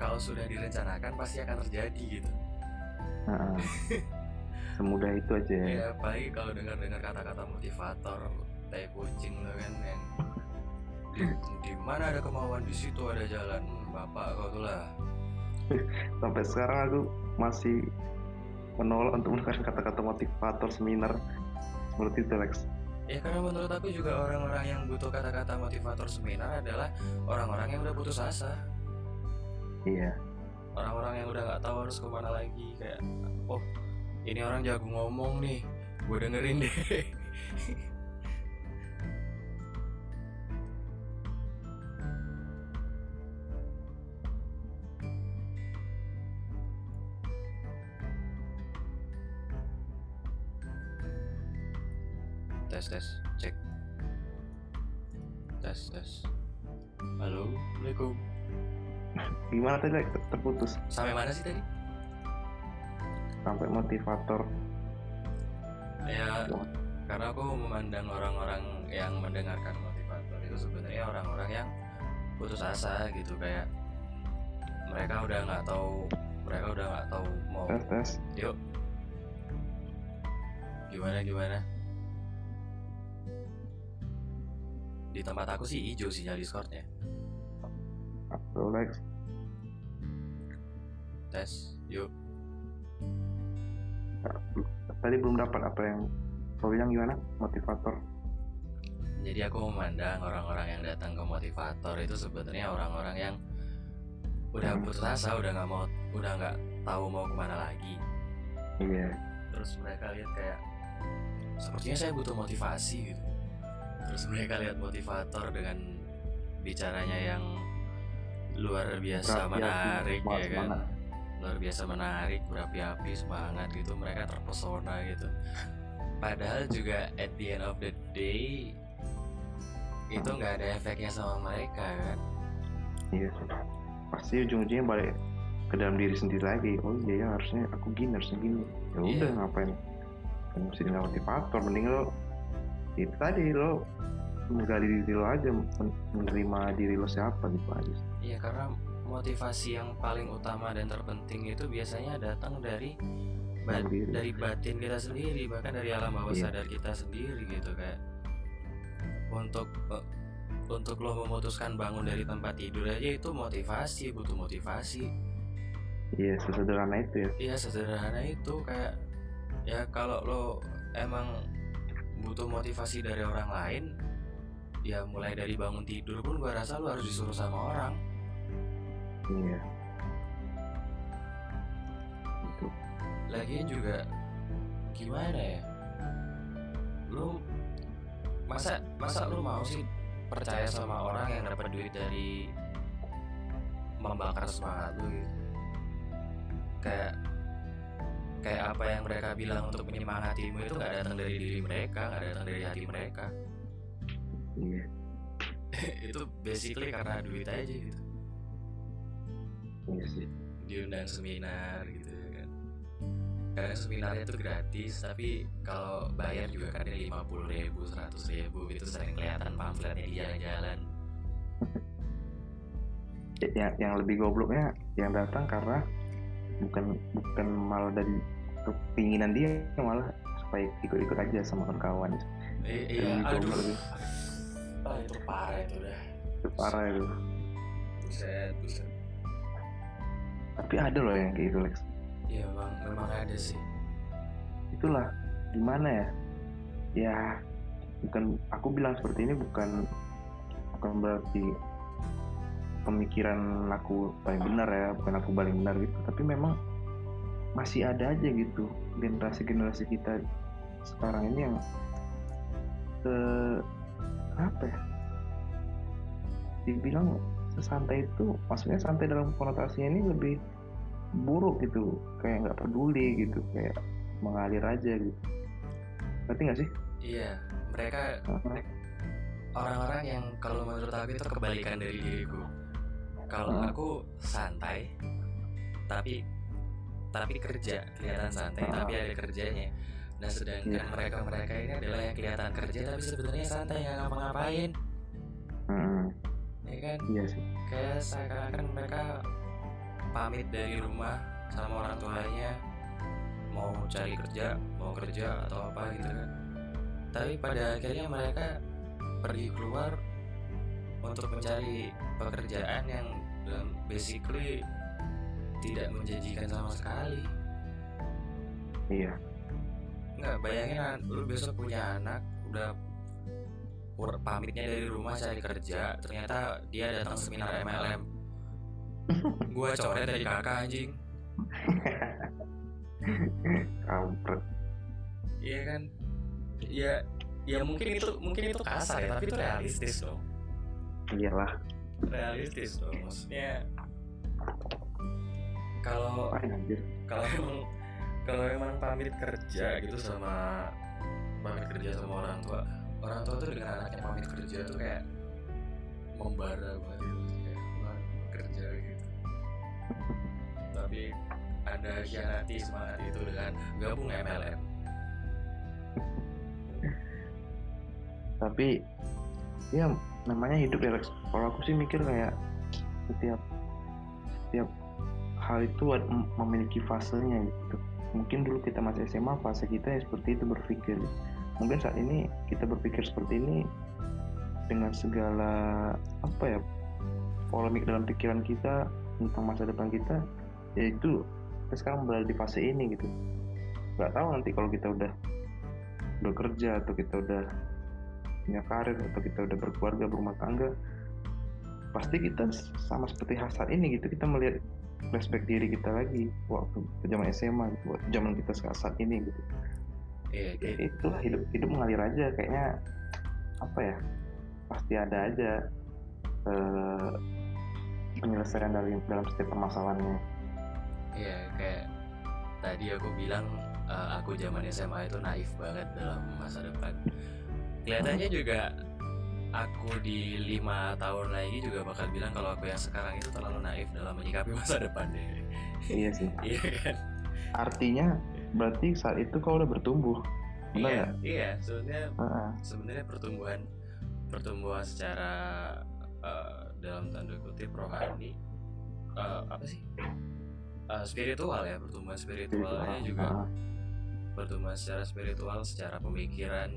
kalau sudah direncanakan pasti akan terjadi gitu. Heeh. [laughs] semudah itu aja ya. Ya apalagi kalau dengar-dengar kata-kata motivator tai kucing lo kan yang di, di mana ada kemauan di situ ada jalan bapak kau tuh lah. [laughs] Sampai sekarang aku masih menolak untuk menggunakan kata-kata motivator seminar seperti itu Lex ya karena menurut aku juga orang-orang yang butuh kata-kata motivator seminar adalah orang-orang yang udah putus asa. Iya. Orang-orang yang udah nggak tahu harus ke mana lagi kayak oh ini orang jago ngomong nih gue dengerin deh [laughs] tadi terputus. Sampai mana sih tadi? Sampai motivator. Ya karena aku memandang orang-orang yang mendengarkan motivator itu sebenarnya orang-orang yang putus asa gitu kayak mereka udah nggak tahu mereka udah nggak tahu mau tes tes. Yuk. Gimana gimana? Di tempat aku sih hijau sinyal discordnya. Halo Lex tes yuk. Tadi belum dapat apa yang kau bilang gimana? Motivator. Jadi aku memandang orang-orang yang datang ke motivator itu sebenarnya orang-orang yang udah Hmm. putus asa udah nggak mau udah nggak tahu mau ke mana lagi. Iya. Terus mereka lihat kayak sepertinya saya butuh motivasi gitu. Terus mereka lihat motivator dengan bicaranya yang luar biasa menarik ya kan. Luar biasa menarik berapi-api semangat gitu mereka terpesona gitu. Padahal juga at the end of the day itu nggak ada efeknya sama mereka kan? Iya pasti ujung-ujungnya balik ke dalam diri sendiri lagi. Oh iya ya harusnya aku gini harusnya gini. Ya udah Iya. ngapain? Kan mesti dengan motivator mending lo itu tadi lo menggali diri lo aja men- menerima diri lo siapa gitu aja. Iya karena motivasi yang paling utama dan terpenting itu biasanya datang dari ba- Dalam diri. dari batin kita sendiri bahkan dari alam bawah Iya. sadar kita sendiri gitu kayak untuk eh, untuk lo memutuskan bangun dari tempat tidur aja itu motivasi butuh motivasi. Iya sesederhana itu ya. Iya sederhana itu kayak ya kalau lo emang butuh motivasi dari orang lain ya mulai dari bangun tidur pun gua rasa lo harus disuruh sama orang iya. Itu. Lagian juga gimana ya? Lu masa masa lu mau sih percaya sama orang yang dapat duit dari membakar semangat lu gitu? Kayak kayak apa yang mereka bilang untuk menyemangatimu itu nggak datang dari diri mereka nggak datang dari hati mereka? Iya. [laughs] Itu basically karena duit aja gitu iya sih. Diundang seminar gitu ya kan. Kadang seminarnya itu gratis tapi kalau bayar juga kadang lima puluh ribu seratus ribu itu sering kelihatan pamfletnya di jalan-jalan. Ya- yang yang lebih gobloknya yang datang karena bukan bukan malah dari kepinginan dia malah supaya ikut-ikut aja sama kawan-kawan. Eh, iya lebih aduh. lagi. ah itu parah itu udah itu parah itu. Buset buset tapi ada loh yang kayak gitu Lex. Iya memang memang ada sih. Itulah gimana ya? Ya bukan aku bilang seperti ini bukan bukan berarti pemikiran aku paling benar ya bukan aku paling benar gitu. Tapi memang masih ada aja gitu generasi-generasi kita sekarang ini yang eh, apa ya? Dibilang sesantai itu maksudnya santai dalam konotasinya ini lebih buruk gitu. Kayak nggak peduli gitu kayak mengalir aja gitu. Ngerti nggak sih? Iya mereka orang-orang yang kalau menurut aku itu kebalikan dari diriku kalau Hmm. aku santai tapi tapi kerja kelihatan santai Hmm. tapi ada kerjanya. Nah sedangkan Iya. mereka mereka ini adalah yang kelihatan kerja tapi sebenarnya santai nggak ngapa-ngapain. Hmm, ya kan? Iya sih. Kayak seakan-akan mereka pamit dari rumah sama orang tuanya mau cari kerja mau kerja atau apa gitu kan. Tapi pada akhirnya mereka pergi keluar untuk mencari pekerjaan yang basically tidak menjanjikan sama sekali. Iya. Nggak bayangin an- lu besok punya anak udah pamitnya dari rumah cari kerja ternyata dia datang seminar MLM [laughs] gua coret dari kakak anjing. [laughs] Kampret. Iya kan? Ya ya mungkin itu mungkin itu kasar ya tapi itu realistis dong. Iyalah. Realistis dong maksudnya. Kalau kalau emang kalau emang pamit kerja gitu sama pamit kerja sama orang tua orang tua tuh dengan anaknya pamit kerja tuh kayak membara banget gitu kayak "Wah, kerja gitu. Tapi anda hianati semangat itu dengan gabung MLM tapi ya namanya hidup ya kalau aku sih mikir kayak setiap setiap hal itu memiliki fasenya gitu. Mungkin dulu kita masih SMA fase kita ya seperti itu berpikir mungkin saat ini kita berpikir seperti ini dengan segala apa ya polemik dalam pikiran kita tentang masa depan kita yaitu kita sekarang berada di fase ini gitu. Nggak tahu nanti kalau kita udah udah kerja atau kita udah punya karir atau kita udah berkeluarga berumah tangga pasti kita sama seperti hasad ini gitu. Kita melihat flashback diri kita lagi waktu zaman SMA gitu waktu zaman kita saat ini gitu iya ya kayak itulah hidup hidup mengalir aja kayaknya apa ya pasti ada aja eh, penyelesaian dari dalam setiap permasalahannya. Iya kayak tadi aku bilang eh, aku zaman SMA itu naif banget dalam masa depan. Kelihatannya juga aku di lima tahun lagi juga bakal bilang kalau aku yang sekarang itu terlalu naif dalam menyikapi masa depan deh iya sih. Iya kan? Artinya berarti saat itu kau udah bertumbuh. Benar iya nggak? iya sebenarnya Heeh. sebenarnya pertumbuhan pertumbuhan secara eh, dalam tanda kutip rohani eh, apa sih? Eh, spiritual ya pertumbuhan spiritualnya juga pertumbuhan secara spiritual secara pemikiran.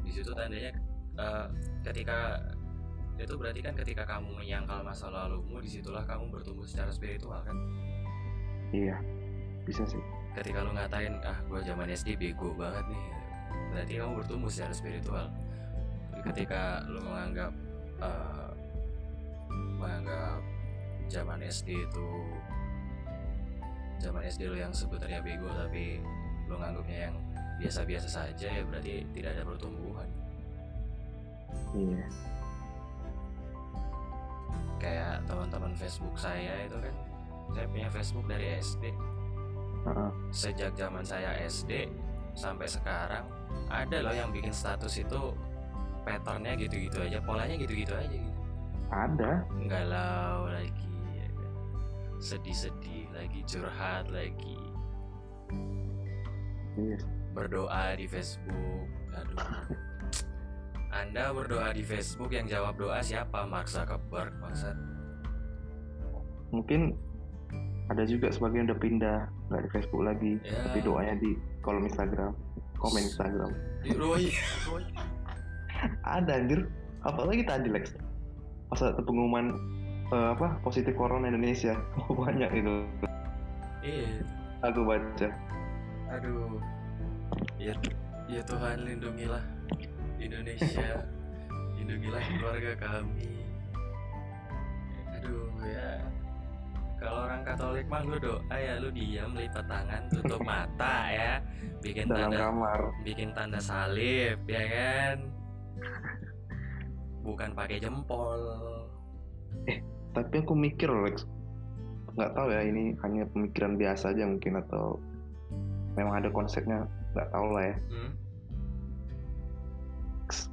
Di situ tandanya eh, ketika itu berarti kan ketika kamu menyangkal masa lalumu di situlah kamu bertumbuh secara spiritual kan? Iya bisa sih ketika lu ngatain ah gue zaman SD bego banget nih. Berarti kamu bertumbuh secara spiritual. Ketika lu menganggap eh, menganggap zaman SD itu zaman SD lu yang sebenarnya bego tapi lu nganggapnya yang biasa-biasa saja ya berarti tidak ada pertumbuhan. Iya. Kayak teman-teman Facebook saya itu kan saya punya Facebook dari SD Sejak zaman saya SD sampai sekarang ada loh yang bikin status itu patternnya gitu-gitu aja polanya gitu-gitu aja gitu. Ada. Galau lagi ya kan. sedih-sedih lagi curhat lagi. Iya. Berdoa di Facebook. Aduh. Anda berdoa di Facebook yang jawab doa siapa? Mark Zuckerberg maksud. Mungkin ada juga sebagian udah pindah nggak di Facebook lagi Ya. tapi doanya di kolom Instagram komen Instagram oh [laughs] iya ada anjir apalagi tadi Lex pas ada pengumuman eh, apa positif corona Indonesia [laughs] oh, banyak itu iya aku baca Aduh. Ya, ya Tuhan lindungilah Indonesia. [laughs] lindungilah keluarga kami. Aduh ya. Kalau orang Katolik mah lu doa ya lu diam lipat tangan tutup [laughs] mata ya. Bikin dalam tanda kamar. bikin tanda salib ya kan? Bukan pakai jempol. Tapi aku mikir Lex nggak tahu ya ini hanya pemikiran biasa aja mungkin atau memang ada konsepnya nggak tahu lah ya. Hmm?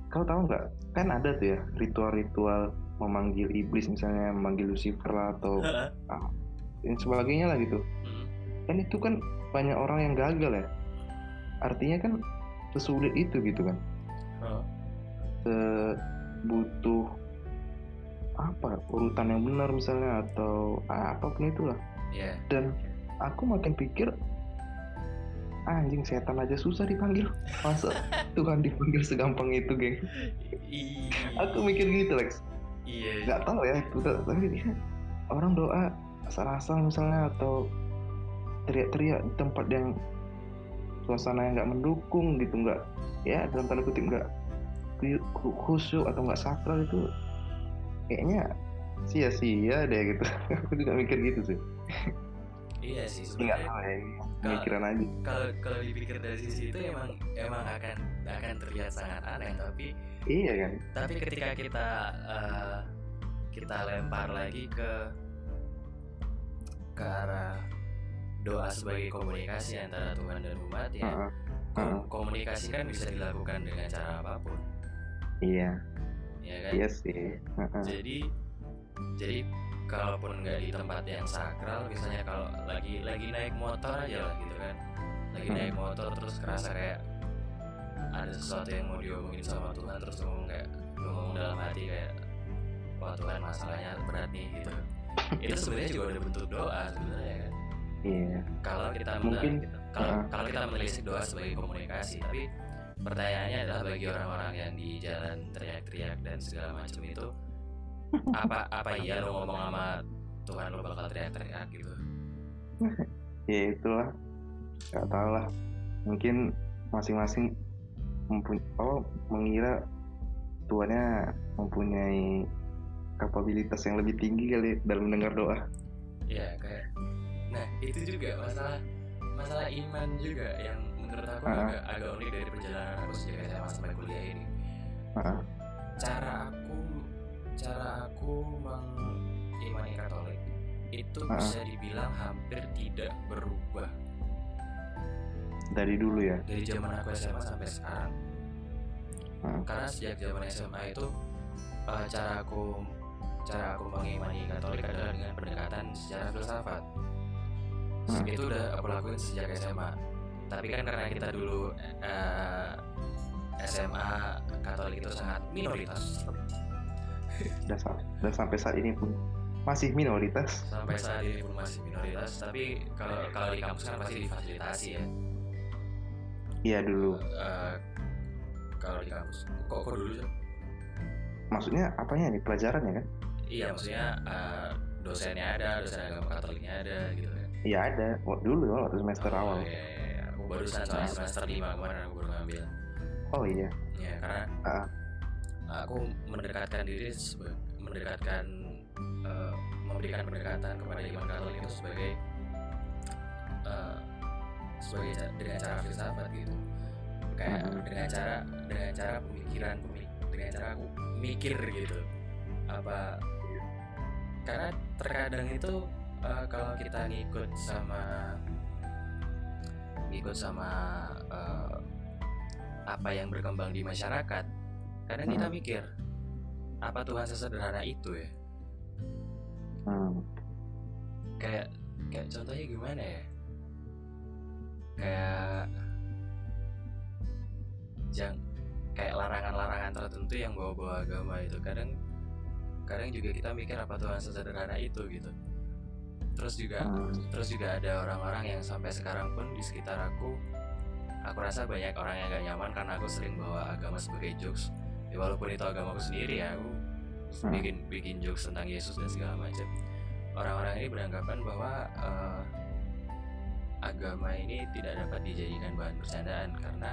kau tahu nggak? Kan ada tuh ya ritual-ritual memanggil iblis misalnya memanggil Lucifer lah atau [laughs] yang sebagainya lah gitu. Hmm. kan itu kan banyak orang yang gagal ya. Artinya kan sesulit itu gitu kan. Se- butuh apa urutan yang benar misalnya atau ah, apa pun itulah. Ya dan aku makin pikir anjing setan aja susah dipanggil. Masa [laughs] Tuhan dipanggil segampang itu geng? Ih, aku mikir gitu Lex iya nggak tahu ya itu tapi dia orang doa asal-asal misalnya atau teriak-teriak di tempat yang suasana yang nggak mendukung gitu nggak ya dalam tanda kutip nggak khusyuk atau nggak sakral itu kayaknya sia-sia deh gitu. [laughs] Aku juga mikir gitu sih. Iya sih ya pemikiran aja. kalau kalau dipikir dari sisi itu emang emang akan akan terlihat sangat aneh tapi iya kan? tapi ketika kita uh, kita lempar lagi ke ke arah doa sebagai komunikasi antara Tuhan dan umat ya uh -uh. komunikasi kan bisa dilakukan dengan cara apa pun. Iya. Ya kan? Iya sih. Uh -uh. jadi jadi kalaupun nggak di tempat yang sakral misalnya kalau lagi lagi naik motor aja lah gitu kan. Lagi naik motor terus kerasa kayak ada sesuatu yang mau diomongin sama Tuhan terus ngomong kayak ngomong dalam hati kayak wah Tuhan masalahnya berat nih gitu. [laughs] Itu sebenarnya juga ada bentuk doa sebenarnya kan. Iya. Kalau kita mungkin kalau uh. kalau kita menelisik doa sebagai komunikasi tapi pertanyaannya adalah bagi orang-orang yang di jalan teriak-teriak dan segala macam itu apa [laughs] apa iya lo ngomong sama Tuhan lo bakal teriak-teriak gitu [laughs] ya itulah nggak tahu lah mungkin masing-masing mempunyai oh mengira tuannya mempunyai kapabilitas yang lebih tinggi kali dalam mendengar doa ya kayak nah itu juga masalah masalah iman juga yang menurut aku uh -huh. agak agak unik dari perjalanan aku sejak SMA sampai kuliah ini uh -huh. cara aku cara aku mengimani Katolik. Itu uh bisa dibilang hampir tidak berubah. Dari dulu ya? Dari zaman aku SMA sampai sekarang. Uh. karena sejak zaman SMA itu uh, cara aku cara aku mengimani Katolik adalah dengan pendekatan secara filsafat. Uh. itu udah aku lakuin sejak SMA tapi kan karena kita dulu uh, eh, SMA Katolik itu sangat minoritas dan, dan sampai saat ini pun masih minoritas. Sampai saat ini pun masih minoritas tapi kalau kalau di kampus kan pasti difasilitasi ya. Iya dulu. Uh, kalau di kampus. Kok kok dulu sih maksudnya apanya nih? Pelajarannya kan? Iya maksudnya uh, dosennya ada dosen agama katoliknya ada gitu kan. Iya ada. Waktu dulu waktu semester oh, awal. iya, iya, iya. aku barusan soal semester lima kemarin aku baru ngambil. Oh iya. Ya karena uh, aku mendekatkan diri mendekatkan uh, memberikan pendekatan kepada iman Katolik itu sebagai uh, sebagai dengan cara filsafat gitu. Kayak dengan cara dengan cara pemikiran dengan cara aku mikir gitu. Apa karena terkadang itu uh, kalau kita ngikut sama ngikut sama uh, apa yang berkembang di masyarakat kadang kita hmm. mikir apa Tuhan sesederhana itu ya hmm. kayak kayak contohnya gimana ya kayak jang kayak larangan-larangan tertentu yang bawa-bawa agama itu kadang kadang juga kita mikir apa Tuhan sesederhana itu gitu terus juga hmm. terus juga ada orang-orang yang sampai sekarang pun di sekitar aku aku rasa banyak orang yang gak nyaman karena aku sering bawa agama sebagai jokes ya walaupun itu agamaku sendiri ya aku hmm. bikin bikin jokes tentang Yesus dan segala macam. Orang-orang ini beranggapan bahwa uh, agama ini tidak dapat dijadikan bahan bercandaan karena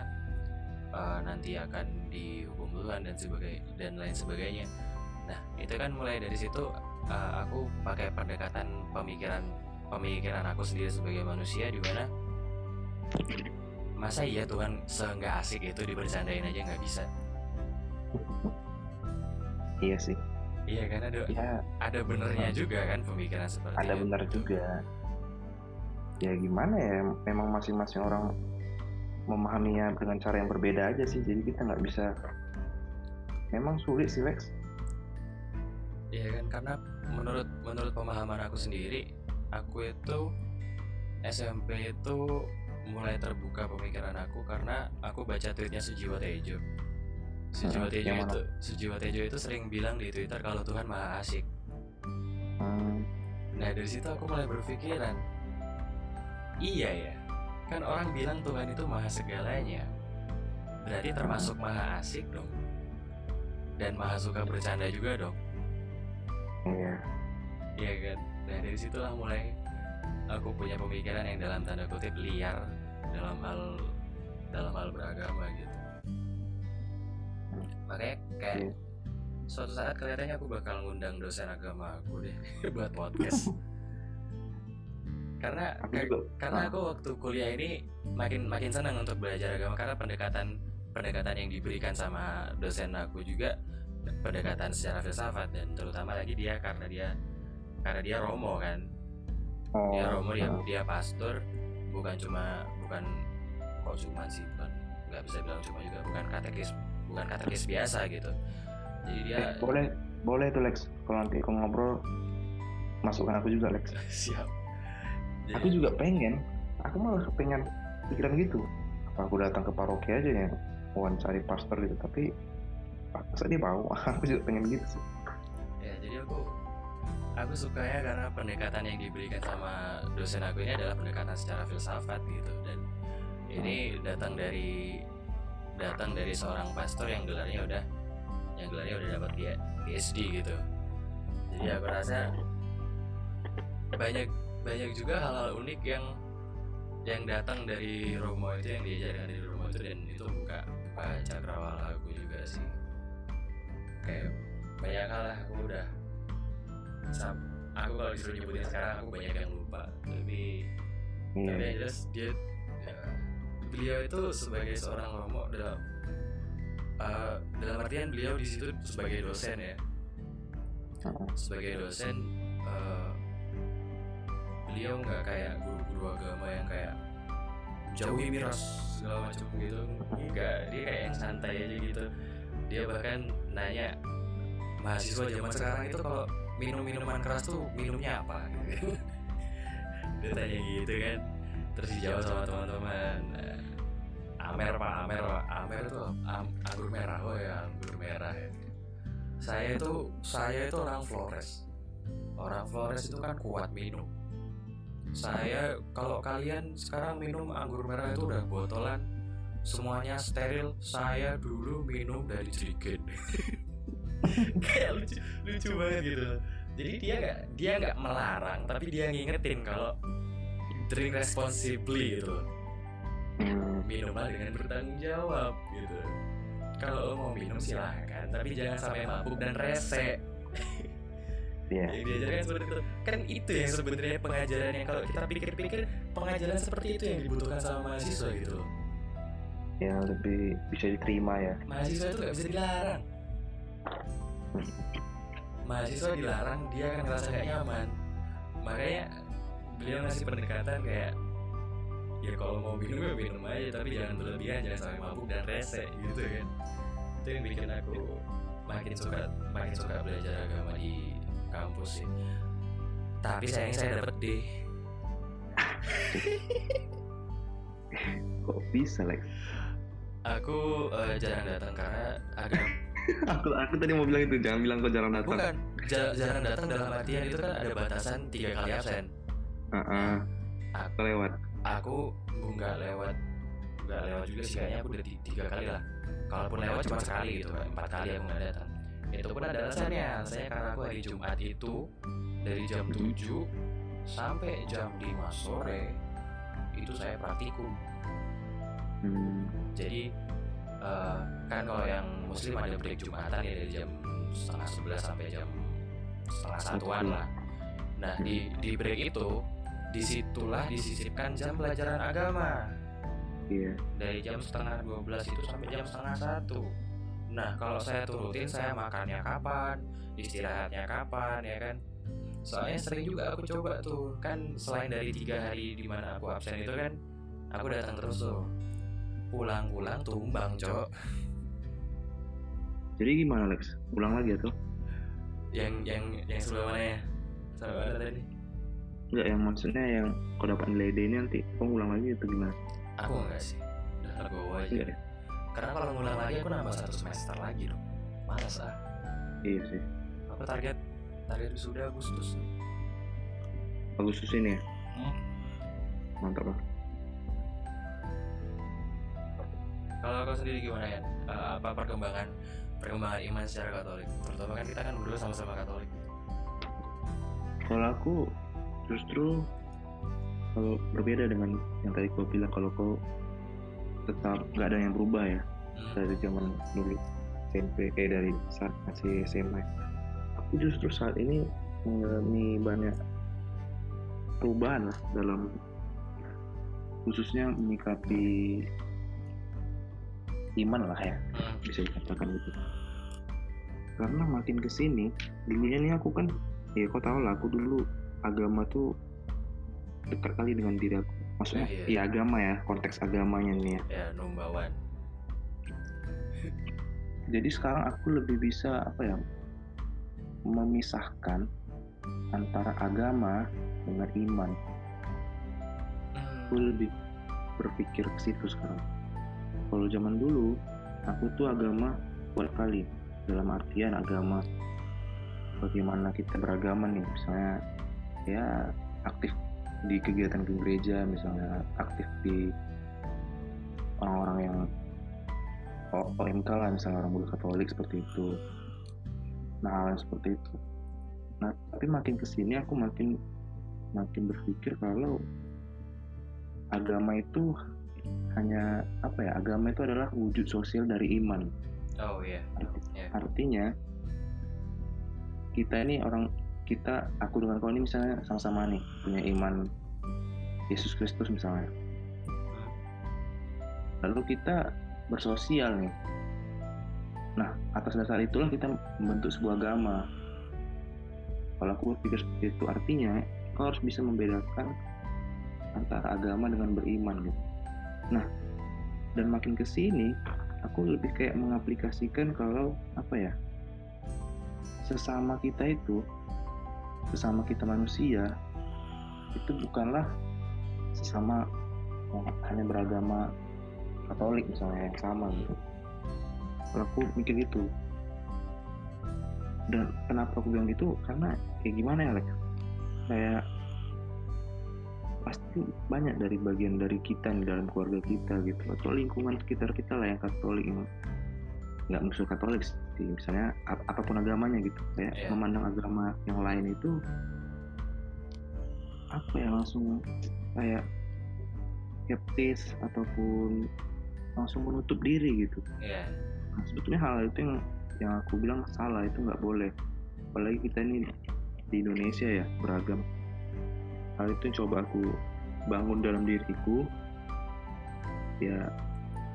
uh, nanti akan dihukum Tuhan dan sebagai dan lain sebagainya. Nah itu kan mulai dari situ uh, aku pakai pendekatan pemikiran pemikiran aku sendiri sebagai manusia di mana masa iya Tuhan seenggak asik itu dibercandain aja nggak bisa iya sih. Iya kan ada ya, ada benernya juga kan pemikiran seperti ada benar juga. Ya gimana ya memang masing-masing orang memahaminya dengan cara yang berbeda aja sih. Jadi kita nggak bisa memang sulit sih Lex. Iya kan karena menurut menurut pemahaman aku sendiri aku itu SMP itu mulai terbuka pemikiran aku karena aku baca tweetnya Sujiwo Tejo Sujiwo Tejo itu Sujiwo Tejo itu sering bilang di Twitter kalau Tuhan maha asik. Hmm. Nah dari situ aku mulai berpikiran, iya ya, kan orang bilang Tuhan itu maha segalanya, berarti termasuk maha asik dong, dan maha suka bercanda juga dong. Iya. Iya kan. Nah dari situlah mulai aku punya pemikiran yang dalam tanda kutip liar dalam hal dalam hal beragama gitu makanya kayak Iya. suatu saat kelihatannya aku bakal ngundang dosen agama aku deh [laughs] buat podcast karena aku juga karena aku waktu kuliah ini makin makin senang untuk belajar agama karena pendekatan pendekatan yang diberikan sama dosen aku juga pendekatan secara filsafat dan terutama lagi dia karena dia karena dia romo kan oh, dia romo dia ah. dia pastor bukan cuma bukan kok cuma sih bukan nggak bisa bilang cuma juga bukan katekis bukan katekis biasa gitu. Jadi dia Eh, boleh boleh tuh Lex. Kalau nanti aku ngobrol masukkan aku juga Lex. [laughs] Siap. Jadi- aku juga pengen aku malah pengen pikiran gitu. Apa aku datang ke paroki aja ya wawancari pastor gitu. Tapi masa dia mau? [laughs] Aku juga pengen gitu sih. Ya jadi aku aku sukanya karena pendekatan yang diberikan sama dosen aku ini adalah pendekatan secara filsafat gitu. Dan ini datang dari datang dari seorang pastor yang gelarnya udah yang gelarnya udah dapat dia PhD gitu. Jadi aku rasa banyak banyak juga hal-hal unik yang yang datang dari Romo itu yang diajarkan dari Romo itu dan itu buka buka cakrawala aku juga sih. Kayak banyak hal lah aku udah sam- aku kalau disuruh nyebutin sekarang aku banyak yang lupa. Tapi tapi iya. yang jelas dia ya, beliau itu sebagai seorang romo dalam uh, dalam artian beliau di situ sebagai dosen ya. Sebagai dosen uh, beliau nggak kayak guru-guru agama yang kayak jauhi miras segala macam gitu. Enggak dia kayak yang santai aja gitu. Dia bahkan nanya mahasiswa zaman sekarang itu kalau minum minuman keras tuh minumnya apa? [laughs] Dia tanya gitu kan terus dijawab sama teman-teman. Eh, Amer pak Amer pak. Amer tuh am, anggur merah oh ya anggur merah ya. saya itu saya itu orang Flores. Orang Flores itu kan kuat minum. Saya kalau kalian sekarang minum anggur merah itu udah botolan semuanya steril. Saya dulu minum dari jerigen [laughs] kayak lucu lucu banget gitu. Jadi dia nggak dia nggak melarang tapi dia ngingetin kalau drink responsibly gitu. Hmm, minumlah dengan bertanggung jawab gitu. Kalau lo mau minum silahkan. Tapi jangan sampai mabuk dan rese [laughs] iya. Yang diajarkan seperti itu. Kan itu yang sebenarnya pengajaran yang kalau kita pikir-pikir pengajaran seperti itu yang dibutuhkan sama mahasiswa gitu. Ya lebih bisa diterima ya. Mahasiswa itu nggak bisa dilarang. Mahasiswa dilarang dia akan ngerasa gak nyaman. Makanya beliau ngasih pendekatan kayak ya kalau mau minum ya minum aja tapi jangan berlebihan jangan sampai mabuk dan rese gitu kan. Itu yang bikin aku makin suka makin suka belajar agama di kampus sih. Tapi sayangnya saya dapet D. Kok bisa Lex? Aku eh, jarang datang karena agak [laughs] aku aku tadi mau bilang itu jangan bilang kau jarang datang. Bukan ja- jarang datang dalam artian itu kan ada batasan tiga kali absen Heeh. aku lewat aku nggak lewat nggak lewat juga sih kayaknya aku udah ti- tiga kali lah. Kalaupun lewat cuma sekali gitu kan empat kali aku nggak datang. Itu pun ada alasannya alasannya karena aku hari Jumat itu dari jam 7 sampai jam 5 sore itu saya praktikum. Hmm. jadi eh, kan kalau yang muslim ada break jumatan ya dari jam setengah sebelas sampai jam setengah satuan lah. Nah di di break itu di situlah disisipkan jam pelajaran agama. Iya. Dari jam setengah 12 itu sampai jam setengah satu. Nah kalau saya turutin saya makannya kapan? Istirahatnya kapan ya kan? Soalnya sering juga aku coba tuh. Kan selain dari tiga hari di mana aku absen itu kan aku datang terus tuh. Pulang-pulang tumbang cok. Jadi gimana Lex? Ulang lagi atau? Yang yang yang sebelah mana ya? Mana tadi enggak yang maksudnya yang kau dapat nilai D ini nanti kau ulang lagi atau gimana? Aku enggak sih. Udah legowo aja enggak ya karena kalau ngulang lagi aku nambah satu semester lagi dong. Malas ah. Iya sih. Apa target? Target sudah Agustus. Agustus ini ya? Hmm. mantap lah Kalau kau sendiri gimana ya? Eh, apa perkembangan perkembangan iman secara Katolik? Terutama kan kita kan berdua sama-sama Katolik. kalau aku justru kalau berbeda dengan yang tadi kau bilang kalau kau tetap nggak ada yang berubah ya Hmm. dari zaman dulu SMP eh dari saat masih SMA aku justru saat ini mengalami banyak perubahan lah dalam khususnya menyikapi iman lah ya Hmm. bisa dikatakan gitu karena makin ke sini dulunya nih aku kan ya kau tau lah aku dulu agama tuh dekat kali dengan diri aku. Maksudnya Iya. ya agama ya konteks agamanya nih ya. Ya number one jadi sekarang aku lebih bisa apa ya memisahkan antara agama dengan iman. Hmm. aku lebih berpikir ke situ sekarang. Kalau zaman dulu aku tuh agama kuat kali dalam artian agama. Bagaimana kita beragama nih misalnya ya aktif di kegiatan ke gereja misalnya aktif di orang-orang yang OMK lah misalnya orang muda Katolik seperti itu. Nah hal yang seperti itu. Nah tapi makin ke sini aku makin makin berpikir kalau agama itu hanya apa ya agama itu adalah wujud sosial dari iman. Oh iya. Ya. artinya kita ini orang kita aku dengan kau ini misalnya sama-sama nih punya iman Yesus Kristus misalnya. Lalu kita bersosial nih. Nah atas dasar itulah kita membentuk sebuah agama. Kalau aku berpikir seperti itu artinya kau harus bisa membedakan antara agama dengan beriman gitu. Nah dan makin ke sini aku lebih kayak mengaplikasikan kalau apa ya sesama kita itu sesama kita manusia itu bukanlah sesama yang hanya beragama Katolik misalnya yang sama gitu. Kalau aku mikir gitu. Dan kenapa aku bilang gitu? Karena kayak gimana ya Lex? Kayak pasti banyak dari bagian dari kita nih dalam keluarga kita gitu. Atau lingkungan sekitar kita lah yang Katolik nggak musuh Katolik sih misalnya ap- apa pun agamanya gitu kayak Iya. memandang agama yang lain itu apa ya langsung kayak skeptis ataupun langsung menutup diri gitu Iya. Nah, sebetulnya hal itu yang yang aku bilang salah itu nggak boleh apalagi kita ini di Indonesia ya beragam hal itu yang coba aku bangun dalam diriku ya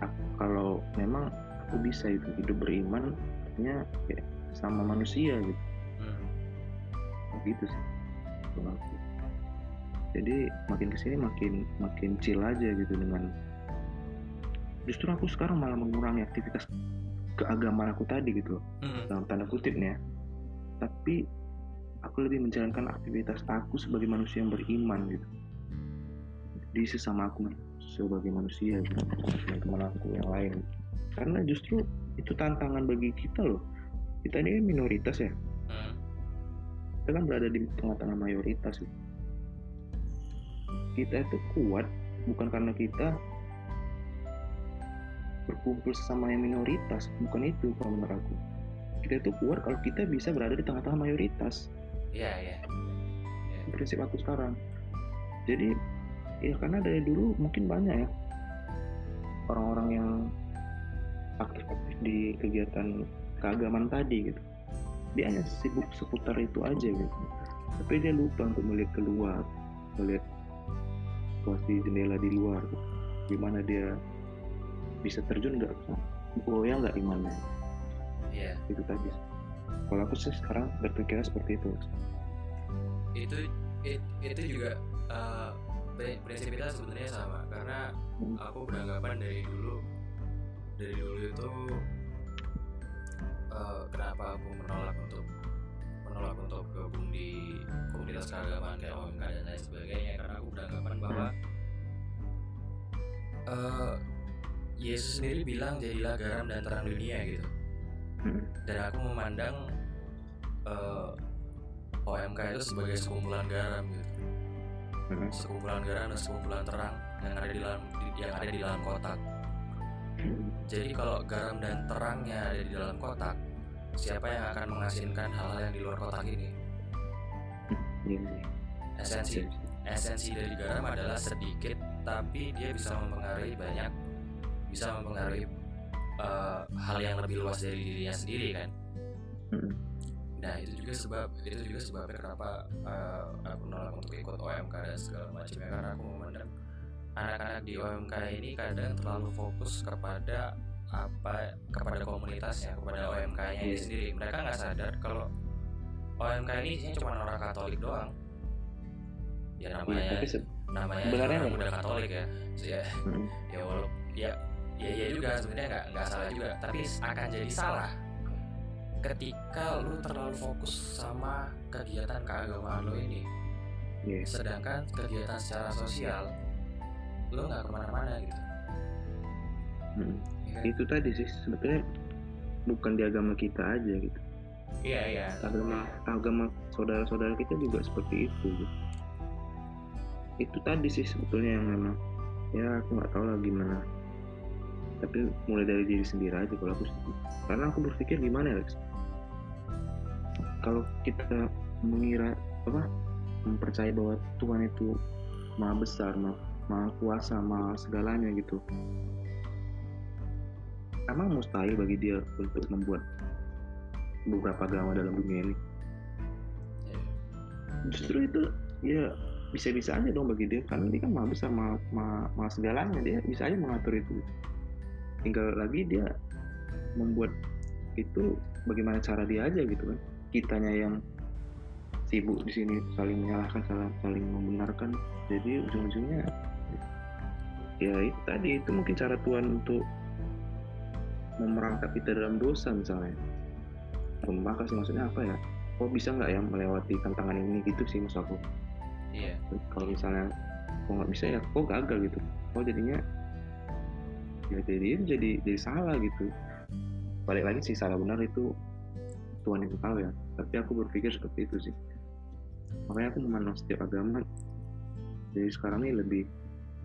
aku, kalau memang aku bisa itu hidup beriman kayak sama manusia gitu Hmm. gitu sih kalau aku. jadi makin ke sini makin makin chill aja gitu dengan justru aku sekarang malah mengurangi aktivitas keagamaan aku tadi gitu loh, Hmm. dalam tanda kutip nih ya tapi aku lebih menjalankan aktivitas aku sebagai manusia yang beriman gitu di sesama aku sebagai manusia gitu teman-teman aku yang lain karena justru itu tantangan bagi kita loh kita ini kan minoritas ya Hmm. kita kan berada di tengah-tengah mayoritas gitu. kita itu kuat bukan karena kita berkumpul sesama yang minoritas bukan itu kalau menurut aku kita itu kuat kalau kita bisa berada di tengah-tengah mayoritas Iya, iya. Itu prinsip aku sekarang jadi ya karena dari dulu mungkin banyak ya orang-orang yang aktif-aktif di kegiatan keagamaan tadi gitu. Dia hanya sibuk seputar itu aja gitu. Tapi dia lupa untuk melihat keluar melihat situasi jendela di luar gitu. gimana dia bisa terjun nggak goyang nggak imannya? Iya. itu tadi. Kalau aku sih sekarang berpikirnya seperti itu. Itu it- itu juga uh, pri- prinsip kita sebenarnya sama. Karena Hmm. aku beranggapan dari dulu dari dulu itu uh, kenapa aku menolak untuk menolak untuk gabung di komunitas keagamaan kayak OMK dan lain sebagainya karena aku beranggapan bahwa uh, Yesus sendiri bilang jadilah garam dan terang dunia gitu Hmm. dan aku memandang uh, OMK itu sebagai sekumpulan garam gitu Hmm. sekumpulan garam dan sekumpulan terang yang ada di dalam yang ada di dalam kotak jadi kalau garam dan terangnya ada di dalam kotak siapa yang akan mengasinkan hal-hal yang di luar kotak ini? Iya, iya. esensi esensi dari garam adalah sedikit tapi dia bisa mempengaruhi banyak bisa mempengaruhi uh, hal yang lebih luas dari dirinya sendiri kan? Nah itu juga sebab itu juga sebabnya kenapa uh, aku nolak untuk ikut OMK dan segala macamnya karena aku memandang anak-anak di OMK ini kadang terlalu fokus kepada apa kepada komunitasnya kepada OMK-nya Iya. sendiri mereka nggak sadar kalau OMK ini isinya cuma orang Katolik doang ya Iya, namanya se- namanya sebenarnya orang nih. muda Katolik ya So, ya Mm. [laughs] ya walau ya ya ya juga sebenarnya nggak nggak salah juga tapi akan jadi salah ketika lu terlalu fokus sama kegiatan keagamaan lo ini Iya. sedangkan kegiatan secara sosial lo nggak ke mana-mana gitu. Mm. ya itu tadi sih sebetulnya bukan di agama kita aja gitu. Iya iya. Agama agama saudara-saudara kita juga seperti itu gitu. itu tadi sih sebetulnya yang memang ya aku nggak tahu lah gimana. Tapi mulai dari diri sendiri aja kalau aku karena aku berpikir gimana ya Lex? Kalau kita mengira apa mempercayai bahwa Tuhan itu maha besar maha, maha kuasa maha segalanya gitu. Emang mustahil bagi dia untuk membuat beberapa agama dalam dunia ini? Iya. justru itu ya bisa-bisa aja dong bagi dia. Karena dia kan maha besar maha, maha, maha segalanya. Dia bisa aja mengatur itu. Tinggal lagi dia membuat itu bagaimana cara dia aja gitu kan. Kitanya yang sibuk di sini saling menyalahkan saling, saling membenarkan. Jadi ujung-ujungnya ya itu tadi itu mungkin cara Tuhan untuk memerangkap kita dalam dosa misalnya. Pembangkang sih maksudnya apa ya? Kok bisa nggak ya melewati tantangan ini gitu sih maksud aku? Iya. Kalau misalnya kok nggak bisa ya kok gagal gitu? Kok jadinya ya jadi jadi jadi salah gitu. Balik lagi sih salah benar itu Tuhan yang tahu ya. Tapi aku berpikir seperti itu sih. Makanya aku memandang setiap agama jadi sekarang ini lebih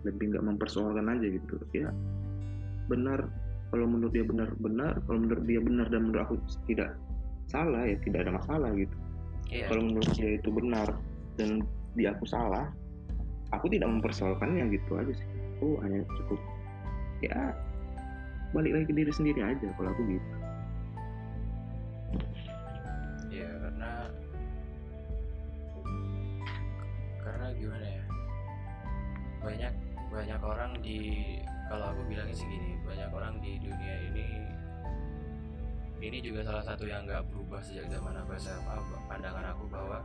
lebih nggak mempersoalkan aja gitu. Ya benar kalau menurut dia benar benar. Kalau menurut dia benar dan menurut aku tidak salah ya tidak ada masalah gitu. Iya. Kalau menurut dia itu benar dan di aku salah aku tidak mempersoalkannya gitu aja sih. Aku hanya cukup. Ya balik lagi ke diri sendiri aja kalau aku gitu. Iya karena karena gimana ya? Banyak banyak orang di kalau aku bilangnya sih gini banyak orang di dunia ini ini juga salah satu yang nggak berubah sejak zaman aku SMA pandangan aku bahwa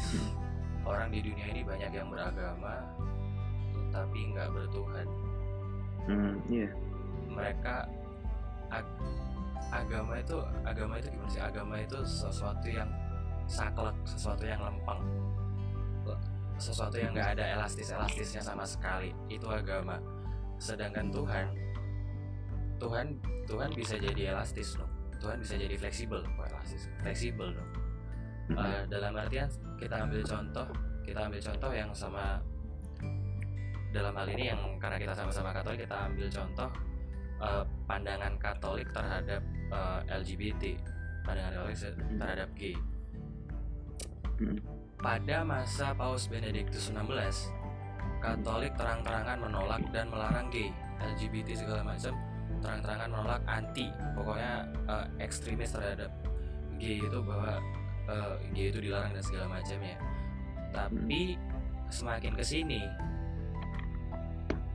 [laughs] orang di dunia ini banyak yang beragama tapi nggak bertuhan. Hmm iya. Mereka ag- agama itu agama itu gimana sih? Agama itu sesuatu yang saklek sesuatu yang lempeng sesuatu yang nggak ada elastis elastisnya sama sekali. Itu agama. Sedangkan Tuhan Tuhan Tuhan bisa jadi elastis loh Tuhan bisa jadi fleksibel. Kok elastis. Fleksibel dong. Eh, dalam artian kita ambil contoh kita ambil contoh yang sama dalam hal ini yang karena kita sama-sama Katolik kita ambil contoh eh, pandangan Katolik terhadap eh, LGBT pandangan Katolik terhadap gay. Hmm. Pada masa Paus Benediktus XVI Katolik terang-terangan menolak dan melarang gay LGBT segala macam terang-terangan menolak anti pokoknya eh, ekstremis terhadap gay itu bahwa eh, gay itu dilarang dan segala macamnya tapi semakin ke sini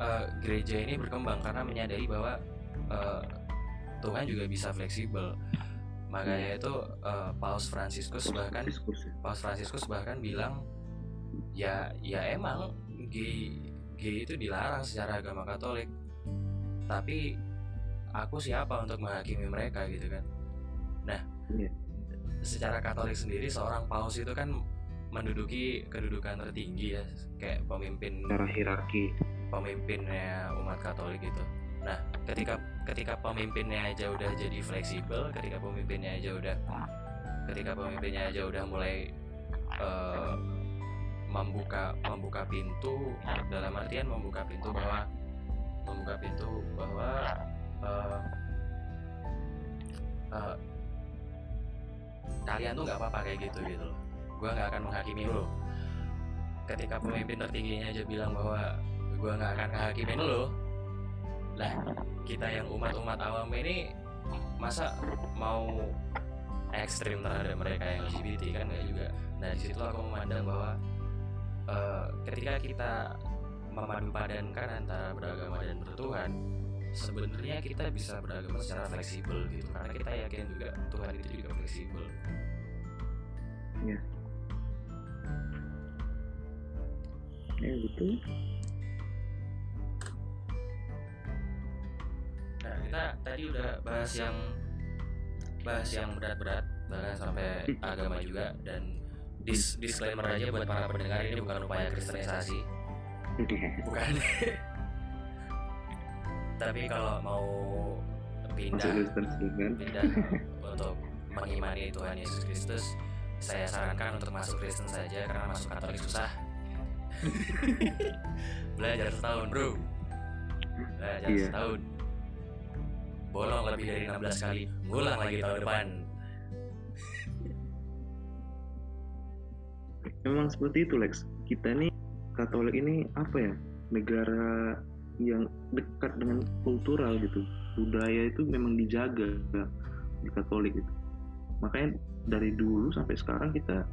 eh, gereja ini berkembang karena menyadari bahwa eh, Tuhan juga bisa fleksibel makanya itu eh, Paus Fransiskus bahkan diskusi Paus Fransiskus bahkan bilang ya ya emang gay gay itu dilarang secara agama Katolik. Tapi aku siapa untuk menghakimi mereka gitu kan. Nah Iya. secara Katolik sendiri seorang paus itu kan menduduki kedudukan tertinggi ya kayak pemimpin secara hierarki. pemimpinnya umat Katolik itu. Nah, ketika ketika pemimpinnya aja udah jadi fleksibel, ketika pemimpinnya aja udah ketika pemimpinnya aja udah mulai eh, membuka membuka pintu dalam artian membuka pintu bahwa membuka pintu bahwa eh, eh, kalian tuh nggak apa-apa kayak gitu gitu loh. Gua nggak akan menghakimi lo. Ketika pemimpin tertingginya aja bilang bahwa gue nggak akan ngehakimin lo lah kita yang umat-umat awam ini masa mau ekstrim terhadap mereka yang LGBT kan? Nggak juga. Nah di situ aku memandang bahwa uh, ketika kita memadu padankan antara beragama dan bertuhan sebenarnya kita bisa beragama secara fleksibel gitu. Karena kita yakin juga Tuhan itu juga fleksibel. Ya ya betul nah kita tadi udah bahas yang bahas yang berat-berat bahkan sampai agama juga. Dan dis disclaimer aja buat para pendengar ini bukan upaya kristenisasi. Bukan. [laughs] Tapi kalau mau pindah pindah untuk mengimani Tuhan Yesus Kristus saya sarankan untuk masuk Kristen saja karena masuk Katolik susah. [laughs] Belajar setahun bro. Belajar yeah. setahun bolong lebih dari 16 kali. Ngulang lagi tahun depan. Memang seperti itu Lex. Kita nih Katolik ini apa ya? Negara yang dekat dengan kultural gitu. Budaya itu memang dijaga di Katolik itu makanya dari dulu sampai sekarang kita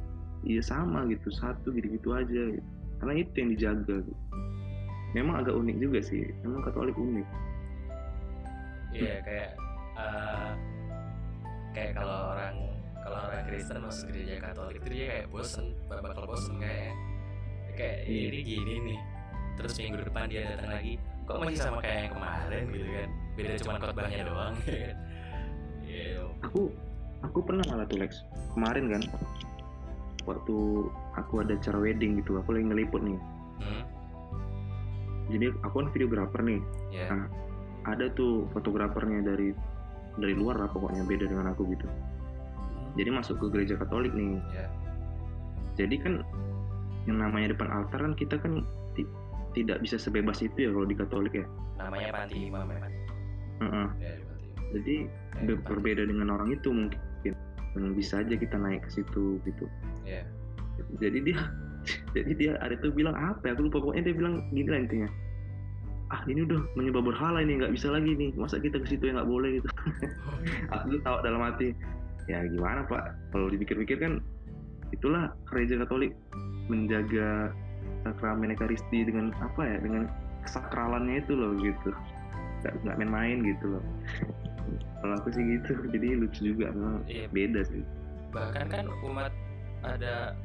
ya sama gitu. Satu gitu-gitu aja gitu. Karena itu yang dijaga gitu. memang agak unik juga sih. Memang Katolik unik iya yeah, kayak uh, kayak kalau orang kalau orang Kristen masuk gereja Katolik itu dia kayak bosen bakal bosen kayak kayak ini gini nih. Terus minggu depan dia datang lagi kok masih sama kayak yang kemarin? Gitu kan. Beda cuma khotbahnya doang. [laughs] Yeah. Aku aku pernah malah tuh Lex. Kemarin kan waktu aku ada acara wedding gitu aku lagi ngeliput nih. Hmm? jadi aku kan videografer nih. Yeah. nah, ada tuh fotografernya dari dari luar lah pokoknya beda dengan aku gitu. Hmm. jadi masuk ke gereja Katolik nih. Yeah. jadi kan yang namanya depan altar kan kita kan tidak bisa sebebas itu ya kalau di Katolik ya? Namanya panti imam ya? Uh -uh. Yeah, jadi ya, berbeda dengan orang itu mungkin. Dan bisa aja kita naik ke situ gitu. Yeah. jadi dia [laughs] jadi dia ada itu bilang apa ya? Aku lupa pokoknya dia bilang gini lah intinya ah ini udah menyembah berhala ini nggak bisa lagi nih. Masa kita ke situ ya nggak boleh gitu? [laughs] Aku tahu dalam hati. Ya gimana pak? Kalau dipikir-pikir kan itulah gereja Katolik menjaga sakramen Ekaristi dengan apa ya? Dengan kesakralannya itu loh gitu. Nggak main-main gitu loh. Kalau aku sih gitu [laughs] jadi lucu juga. Memang iya. beda sih. Bahkan kan umat ada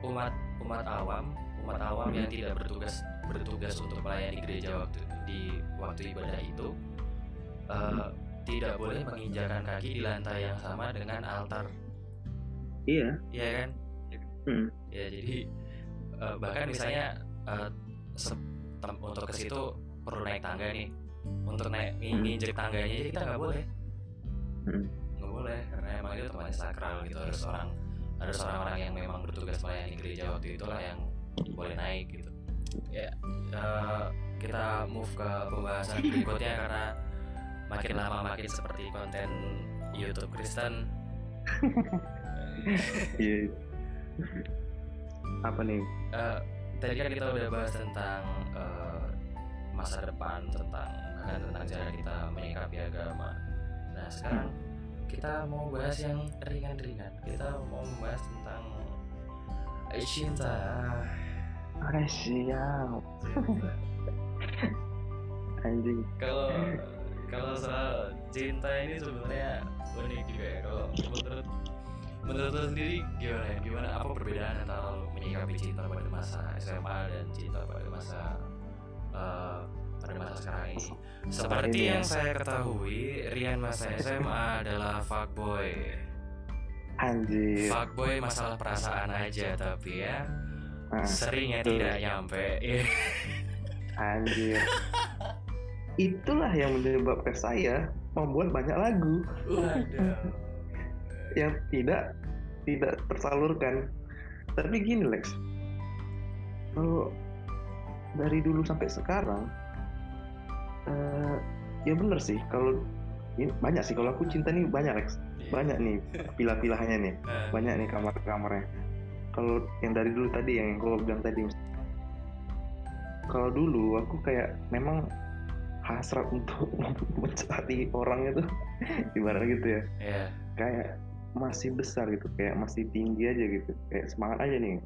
umat umat awam umat awam hmm. yang tidak bertugas bertugas untuk melayani gereja waktu di waktu ibadah itu uh, tidak boleh menginjakan kaki di lantai yang sama dengan altar. Iya. Iya kan? Hmm. ya jadi uh, bahkan misalnya uh, untuk ke situ perlu naik tangga nih. Untuk naik hmm. nginjek tangganya aja kita nggak boleh. Hmm. nggak boleh karena emang itu tempatnya sakral gitu. Harus orang harus orang-orang yang memang bertugas melayani gereja waktu itulah yang boleh naik gitu ya uh, kita move ke pembahasan berikutnya karena makin lama makin seperti konten YouTube Kristen. Yeah. apa nih? Uh, tadi kan kita udah bahas tentang uh, masa depan tentang bahkan tentang cara kita menyikapi agama. Nah sekarang kita mau bahas yang ringan-ringan. Kita mau membahas tentang cinta Oke siap [laughs] anjing kalau kalau soal cinta ini sebenarnya unik juga ya kalau menurut menurut lo sendiri gimana ya gimana apa perbedaan antara lo menyikapi cinta pada masa SMA dan cinta pada masa uh, pada masa sekarang ini. Seperti yang saya ketahui, Rian masa SMA adalah fuckboy. Anjir. Fuckboy masalah perasaan aja tapi ya. Ah, seringnya betul. tidak nyampe. [laughs] Anjir. Itulah yang menyebabkan saya membuat banyak lagu. Waduh. yang tidak tidak tersalurkan. Tapi gini Lex, kalau dari dulu sampai sekarang uh, ya bener sih kalau ini banyak sih kalau aku cinta nih banyak Lex iya. banyak nih pilah-pilahnya nih eh. banyak nih kamar-kamarnya kalau yang dari dulu tadi yang kau bilang tadi kalau dulu aku kayak memang hasrat untuk [laughs] mencari orang itu [laughs] ibaratnya gitu ya. Iya. kayak masih besar gitu kayak masih tinggi aja gitu. Kayak semangat aja nih.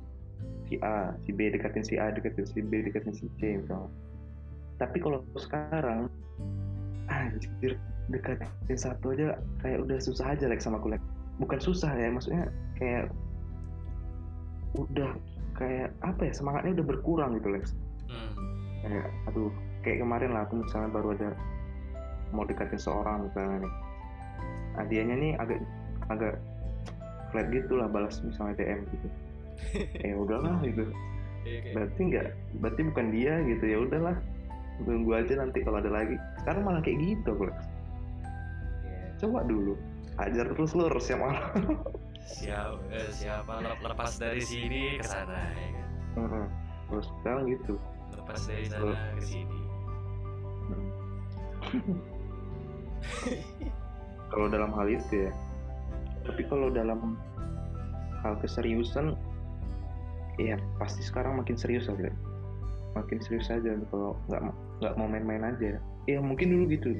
Si A si B deketin si A deketin si B deketin si C misalnya tapi kalau sekarang anjir deketin satu aja kayak udah susah aja like sama aku like. bukan susah ya maksudnya kayak udah kayak apa ya semangatnya udah berkurang gitu Lex. Hmm. kayak aduh kayak kemarin lah aku misalnya baru ada mau deketin seorang misalnya nih. Nah, dianya nih agak agak flat gitu lah balas misalnya DM gitu. [laughs] Ya udahlah gitu. Iya, kayak- berarti enggak berarti bukan dia gitu ya udahlah. Tunggu aja nanti kalau ada lagi. Sekarang malah kayak gitu Lex. Iya. coba dulu ajar terus lurus yang malah [laughs] Siapa, eh, siapa lep- lepas dari sini ke sana ya kan? Terus sekarang gitu. Lepas dari sana ke sini. [laughs] kalau dalam hal itu ya. Tapi kalau dalam hal keseriusan ya pasti sekarang makin serius aja. Makin serius aja kalau nggak nggak mau main-main aja. Ya mungkin dulu gitu.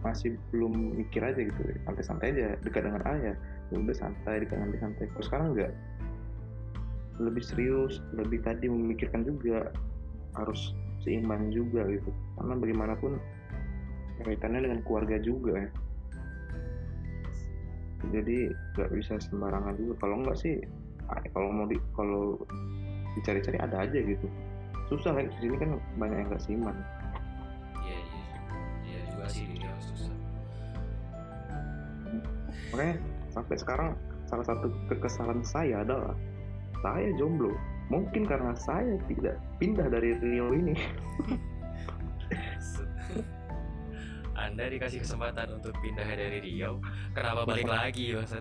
Masih belum mikir aja gitu. Santai-santai aja dekat dengan ayah. ya udah santai dekat nanti santai. Kalau sekarang enggak? Lebih serius lebih tadi memikirkan juga. Harus seimbang juga gitu. Karena bagaimanapun kaitannya dengan keluarga juga ya. Jadi nggak bisa sembarangan juga. Kalau nggak sih ah, kalau mau di kalau dicari-cari ada aja gitu. Susah kan di sini kan banyak yang nggak seimbang. Iya, iya. Iya juga sih dia susah. makanya sampai sekarang salah satu kekesalan saya adalah saya jomblo. Mungkin karena saya tidak pindah dari Rio ini. [laughs] Anda dikasih kesempatan untuk pindah dari Riau, kenapa balik lagi, Bangsat?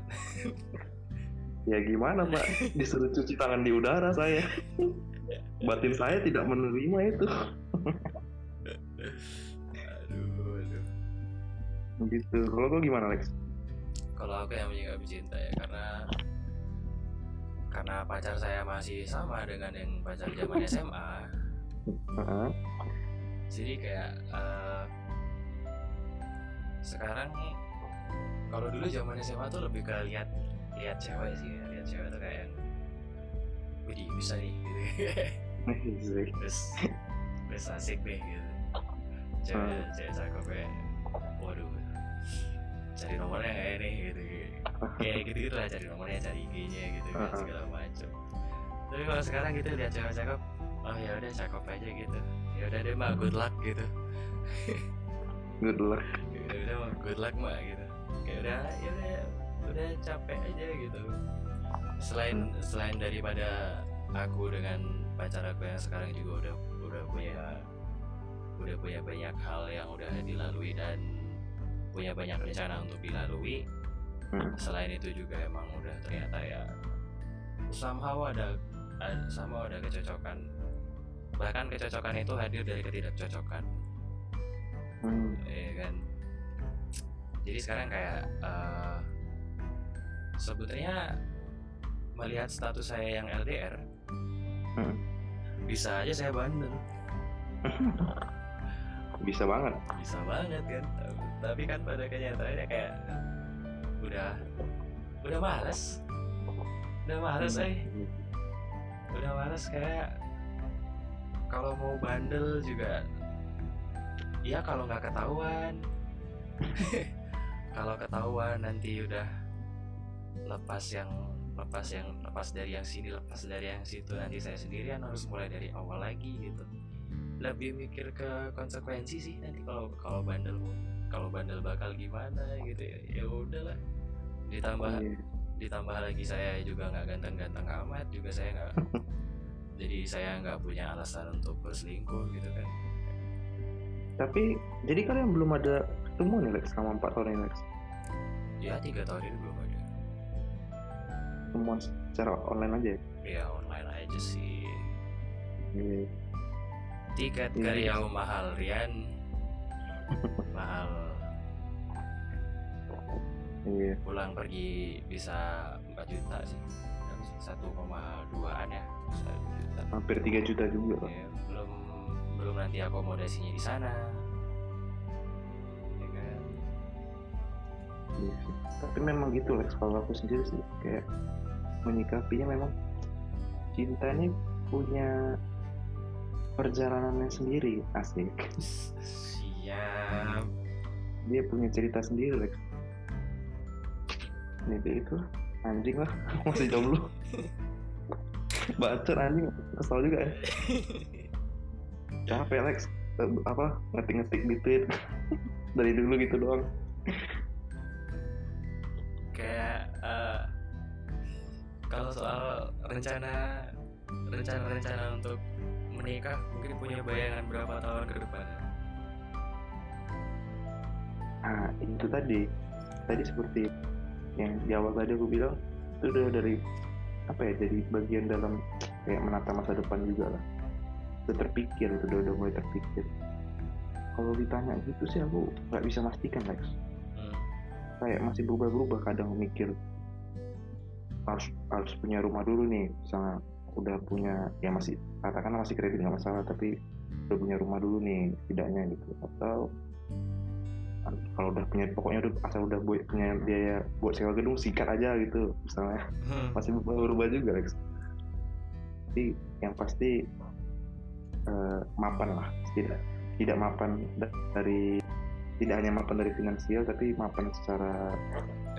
ya gimana pak? Disuruh cuci tangan di udara saya. Batin saya tidak menerima itu. [laughs] Aduh, aduh. gitu. Kalau kau gimana Lex Kalau aku yang menyikapi cinta ya karena karena pacar saya masih sama dengan yang pacar zaman SMA. Jadi kayak eh, sekarang kalau dulu zaman SMA tuh lebih ke lihat lihat cewek sih, ya. lihat cewek tuh kayak Widih bisa nih gitu. [laughs] terus terus asik deh gitu cewek cewek cakep kayak waduh cari nomornya kayak ini gitu. Kayak gitu gitu lah cari nomornya cari IG-nya gitu kan Hmm. segala macam tapi kalau sekarang gitu lihat cewek cakep oh ya udah cakep aja gitu. Ya udah deh mah good luck gitu. Good luck. Ya udah mah good luck mah gitu. Kayak udah ya udah udah capek aja gitu. Selain selain daripada aku dengan pacar aku yang sekarang juga udah udah punya udah punya banyak hal yang udah dilalui dan punya banyak rencana untuk dilalui Hmm. selain itu juga emang udah ternyata ya somehow ada, ada sama ada kecocokan bahkan kecocokan itu hadir dari ketidakcocokan Hmm. ya kan jadi sekarang kayak eh, sebetulnya melihat status saya yang LDR Hmm. bisa aja saya bandel [laughs] bisa banget. Bisa banget kan? Tapi kan pada kenyataannya kayak udah udah males. Udah males eh. Udah males kayak kalau mau bandel juga ya kalau nggak ketahuan. [laughs] Kalau ketahuan nanti udah lepas yang lepas yang lepas dari yang sini lepas dari yang situ nanti saya sendirian harus mulai dari awal lagi gitu lebih mikir ke konsekuensi sih nanti kalau kalau bandel kalau bandel bakal gimana gitu ya. Ya udahlah. Ditambah Iya. ditambah lagi saya juga nggak ganteng-ganteng amat juga saya nggak [laughs] jadi saya nggak punya alasan untuk berselingkuh gitu kan. Tapi jadi kalian belum ada ketemu nih Lex selama 4 tahun ini Lex? Ya tiga tahun ini belum ada. Ketemuan secara online aja ya? Ya online aja sih. Iya tiket iya, ke Riau iya. mahal Rian. Mahal. Iya. pulang pergi bisa 4 juta sih. 1,2an ya juta. hampir 3 juta juga ya, belum belum nanti akomodasinya di sana. Ya kan? iya tapi memang gitu Lex. Kalau aku sendiri sih kayak menyikapinya memang cintanya punya perjalanannya sendiri asik. Siap. Dia punya cerita sendiri Lex. Dia itu anjing lah. [laughs] Masih jomblo. [laughs] Bacot anjing. Kesel juga ya. Capek Lex. Eh, apa ngetik-ngetik di tweet. [laughs] Dari dulu gitu doang. Kayak eh, kalau soal rencana rencana-rencana untuk menikah mungkin punya bayangan berapa tahun ke depan? Nah itu tadi. Tadi seperti yang di awal tadi aku bilang itu udah dari apa ya jadi bagian dalam kayak menata masa depan juga lah. Udah terpikir udah udah mulai terpikir. Kalau ditanya gitu sih aku nggak bisa pastikan Lex. Hmm. kayak masih berubah-berubah kadang mikir harus harus punya rumah dulu nih misalnya udah punya ya masih katakanlah masih kredit nggak masalah tapi udah punya rumah dulu nih tidaknya gitu. Atau kalau udah punya pokoknya udah asal udah buat punya biaya buat sewa gedung sikat aja gitu misalnya. Hmm. [laughs] masih berubah juga Lex. Tapi yang pasti eh, mapan lah tidak tidak mapan da- dari tidak hanya mapan dari finansial tapi mapan secara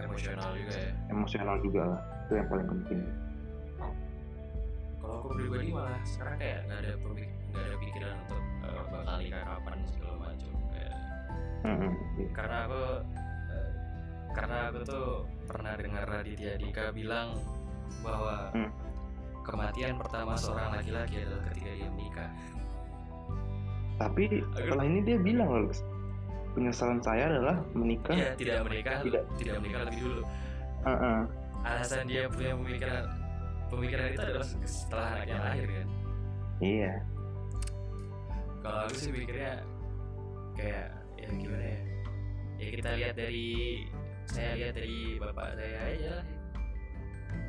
emosional juga ya. emosional juga lah. Itu yang paling penting kalau aku pribadi malah sekarang kayak nggak ada pemik- nggak ada pikiran untuk eh, bakal nikah kapan segala macam kayak Mm-mm. karena aku eh, karena aku tuh pernah dengar Raditya Dika bilang bahwa Hmm. kematian pertama seorang laki-laki adalah ketika dia menikah tapi setelah ini dia bilang loh penyesalan saya adalah menikah Iya tidak menikah Tidak. tidak menikah lebih dulu Uh-uh. alasan dia punya pemikiran pemikiran itu adalah setelah anaknya lahir kan iya kalau aku sih mikirnya kayak ya gimana ya ya kita lihat dari saya lihat dari bapak saya aja lah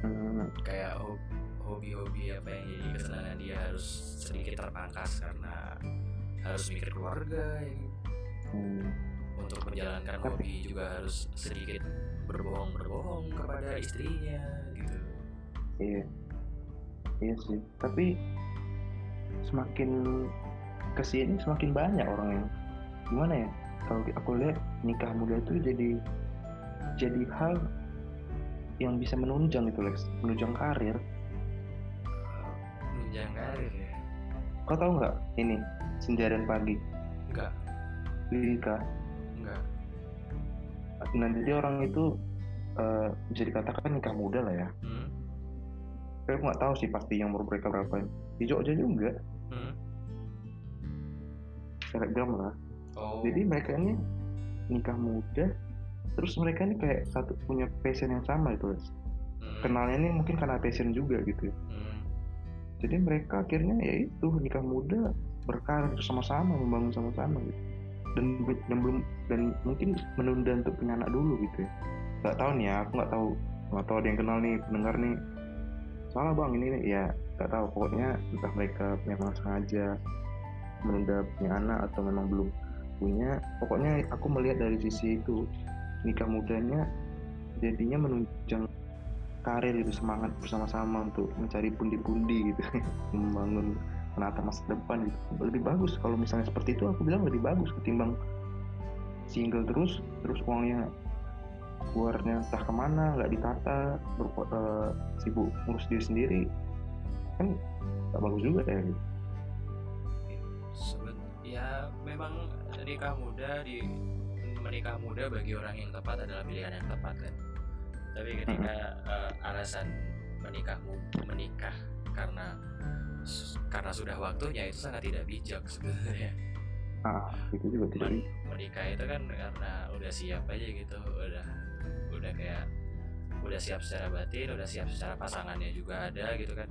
Hmm, kayak ho- hobi-hobi apa yang jadi kesenangan dia harus sedikit terpangkas karena harus mikir keluarga ya. kan. hmm. untuk menjalankan hobi juga harus sedikit berbohong-berbohong kepada istrinya iya. Iya sih. Tapi semakin ke sini semakin banyak orang yang gimana ya kalau aku lihat nikah muda itu jadi jadi hal yang bisa menunjang itu Lex. Menunjang karir. Menunjang karir ya? Kau tahu nggak ini senja dan pagi? Enggak Lirika enggak nah jadi orang itu eh, bisa dikatakan nikah muda lah ya. Hmm? Saya nggak tahu sih pasti yang umur mereka berapa. Di Jogja juga. Hmm? selebgram lah. Oh. Jadi mereka ini nikah muda terus mereka ini kayak satu punya passion yang sama itu Lex. hmm, kenalnya ini mungkin karena passion juga gitu hmm, jadi mereka akhirnya ya itu nikah muda berkarir sama-sama membangun sama-sama gitu. Dan dan belum dan mungkin menunda untuk punya anak dulu gitu ya. Nggak tahu nih ya aku nggak tahu nggak tahu ada yang kenal nih pendengar nih salah bang. Ini ya nggak tahu. Pokoknya entah mereka memang sengaja menunda punya anak atau memang belum punya. Pokoknya aku melihat dari sisi itu nikah mudanya jadinya menunjang karir itu semangat bersama-sama untuk mencari pundi-pundi gitu. [laughs] Membangun menata masa depan gitu. Lebih bagus kalau misalnya seperti itu aku bilang lebih bagus ketimbang single terus terus uangnya keluarnya entah ke mana nggak ditata berpo- eh, sibuk ngurus diri sendiri kan nggak bagus juga ya gitu. Ya memang nikah muda di menikah muda bagi orang yang tepat adalah pilihan yang tepat kan. Tapi ketika eh, alasan menikah menikah karena karena sudah waktunya itu sangat tidak bijak sebenarnya. Ah itu juga tidak Men- menikah itu kan karena udah siap aja gitu udah udah kayak udah siap secara batin udah siap secara pasangannya juga ada gitu kan.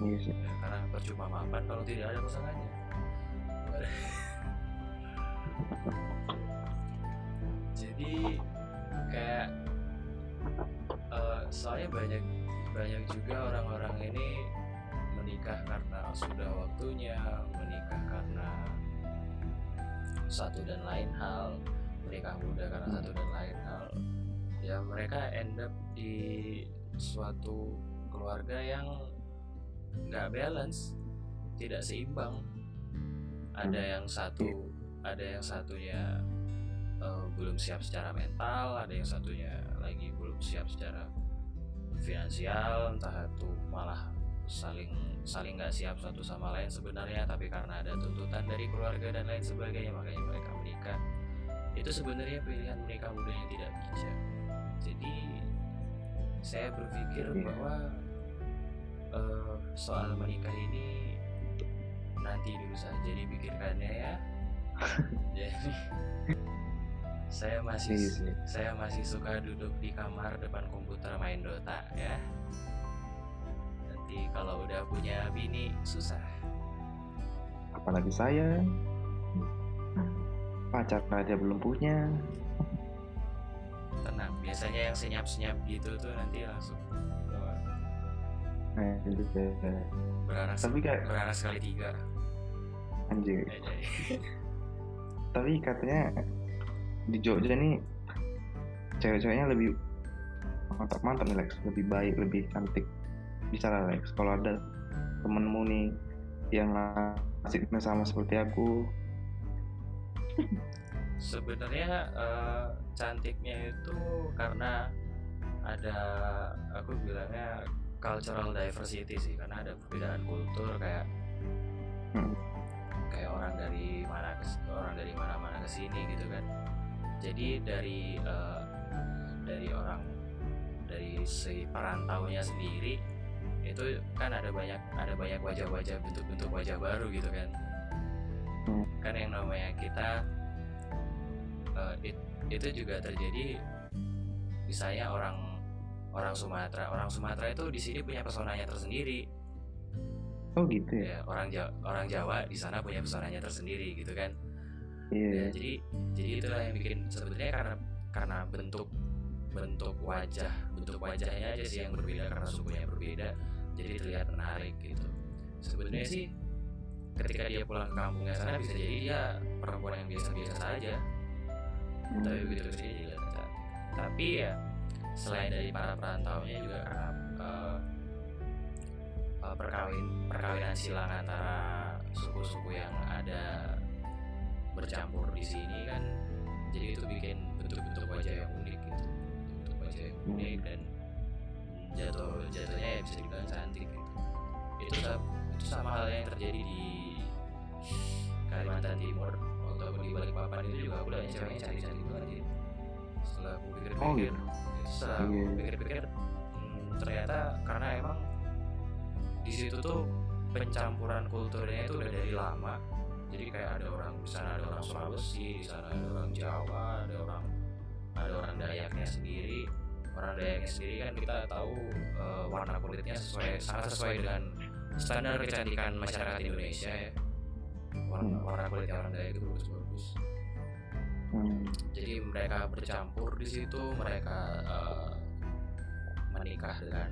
Iya sih. Ya, karena percuma mapan kalau tidak ada pasangannya. [laughs] Jadi kayak eh, soalnya banyak banyak juga orang-orang ini menikah karena sudah waktunya menikah karena satu dan lain hal menikah muda karena satu dan lain hal mereka end up di suatu keluarga yang nggak balance tidak seimbang. Ada Hmm. yang satu ada yang satunya eh, belum siap secara mental ada yang satunya lagi belum siap secara finansial entah itu malah saling saling nggak siap satu sama lain sebenarnya tapi karena ada tuntutan dari keluarga dan lain sebagainya makanya mereka menikah. Itu sebenarnya pilihan menikah muda yang tidak bijak jadi saya berpikir Iya. bahwa eh, soal menikah ini nanti dulu saja dipikirkannya ya. [laughs] Jadi saya masih Iya saya masih suka duduk di kamar depan komputer main Dota ya. Nanti kalau udah punya bini susah. Apalagi saya. Pacar aja belum punya biasanya yang senyap senyap gitu tuh nanti langsung nah, gitu beranak tapi kayak beranak sekali tiga. Anjir. Ya, jadi. [laughs] tapi katanya di Jogja nih cewek-ceweknya lebih mantap-mantap nih Lex. Lebih baik lebih cantik. Bisa lah Lex. Kalau ada temenmu nih yang asiknya sama seperti aku. Sebenarnya eh, cantiknya itu karena ada aku bilangnya cultural diversity sih karena ada perbedaan kultur kayak Hmm. kayak orang dari mana ke orang dari mana mana ke sini gitu kan jadi dari eh, dari orang dari si perantaunya sendiri itu kan ada banyak ada banyak wajah-wajah bentuk-bentuk wajah baru gitu kan Hmm. kan yang namanya kita eh, it- itu juga terjadi misalnya orang orang Sumatera. Orang Sumatera itu di sini punya pesonanya tersendiri. Oh gitu ya? Ya orang Jawa, orang Jawa di sana punya pesonanya tersendiri gitu kan? Iya. Ya jadi jadi itulah yang bikin sebenarnya karena karena bentuk bentuk wajah bentuk wajahnya aja sih yang berbeda karena sukunya berbeda jadi terlihat menarik gitu. Sebenarnya sih ketika dia pulang ke kampungnya sana bisa jadi dia perempuan yang biasa-biasa saja. Tapi begitu ke sini juga bisa. tapi ya selain dari para perantaunya juga karena eh, eh, perkawin perkawinan silang antara suku-suku yang ada bercampur di sini kan jadi itu bikin bentuk-bentuk wajah yang unik gitu. Bentuk wajah yang unik dan jatuh jatuhnya ya bisa dibilang cantik gitu. Itu sa- itu sama halnya yang terjadi di Kalimantan Timur di Balikpapan itu juga aku lihat ceweknya cantik-cantik banget gitu. Setelah aku oh pikir-pikir gitu? setelah aku Iya. pikir-pikir hmm, ternyata karena emang di situ tuh pencampuran kulturnya itu udah dari lama. Jadi kayak ada orang di sana ada orang Sulawesi di sana ada orang Jawa ada orang ada orang Dayaknya sendiri. Orang Dayaknya sendiri kan kita tahu eh, warna kulitnya sesuai sangat sesuai dengan standar kecantikan masyarakat Indonesia ya warna, Hmm. warna kulitnya orang Dayak itu bagus-bagus Hmm. jadi mereka bercampur di situ mereka eh, menikah dengan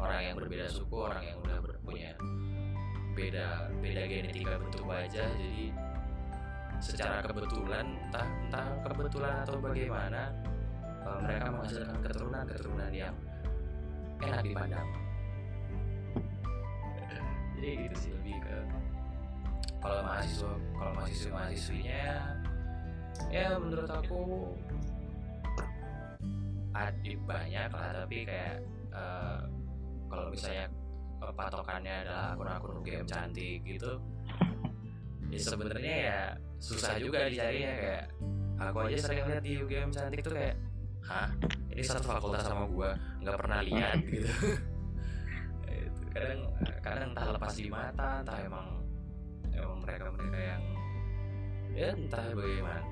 orang yang berbeda suku orang yang udah ber- punya beda beda genetika bentuk wajah jadi secara kebetulan entah entah kebetulan atau bagaimana eh, mereka menghasilkan keturunan keturunan yang enak dipandang jadi gitu sih lebih ke kalau mahasiswa kalau mahasiswa mahasiswinya ya menurut aku adib banyak lah tapi kayak eh, kalau misalnya patokannya adalah akun-akun game cantik gitu ya sebenarnya ya susah juga dicarinya kayak aku aja sering lihat di UGM cantik tuh kayak hah? Ini satu fakultas sama gua nggak pernah lihat [laughs] gitu. Itu kadang kadang entah lepas di mata entah emang emang mereka mereka yang ya entah bagaimana.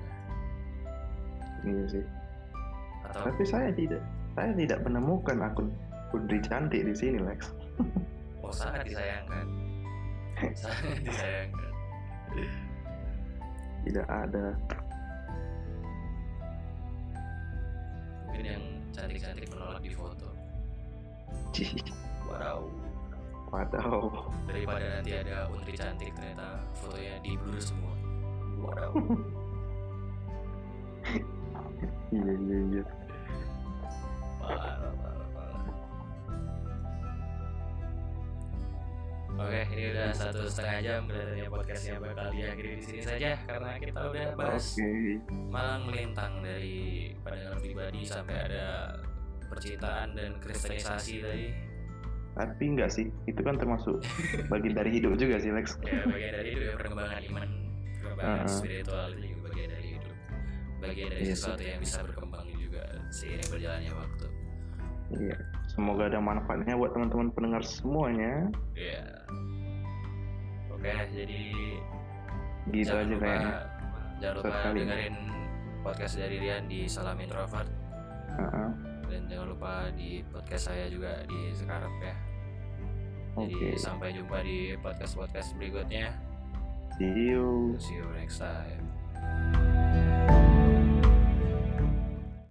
Iya sih. Atau tapi saya tidak saya tidak menemukan akun Putri cantik di sini Lex. [laughs] Oh sangat disayangkan. Sangat [laughs] disayangkan. Tidak ada. Mungkin yang cantik-cantik menolak di foto. [laughs] Wow Wadaw. Daripada nanti ada Untri cantik ternyata fotonya di blur semua. Wadaw. [laughs] iya iya iya. Oke, ini udah satu setengah jam berarti podcastnya bakal diakhiri di sini saja karena kita udah bahas okay. malang melintang dari pandangan pribadi sampai ada percintaan dan kristalisasi tadi tapi enggak sih, itu kan termasuk bagian dari hidup juga sih Lex. ya bagian dari itu ya perkembangan iman perkembangan Uh-uh. spiritual itu juga bagian dari hidup bagian dari Iya sih. sesuatu yang bisa berkembang juga seiring berjalannya waktu Iya. Semoga ada manfaatnya buat teman-teman pendengar semuanya. ya oke jadi Gitu jangan aja lupa kayaknya. jangan lupa Sekali. dengerin podcast dari Rian di Salam Introvert Heeh dan jangan lupa di podcast saya juga di sekarang ya. Jadi okay. sampai jumpa di podcast podcast berikutnya. See you. See you next time.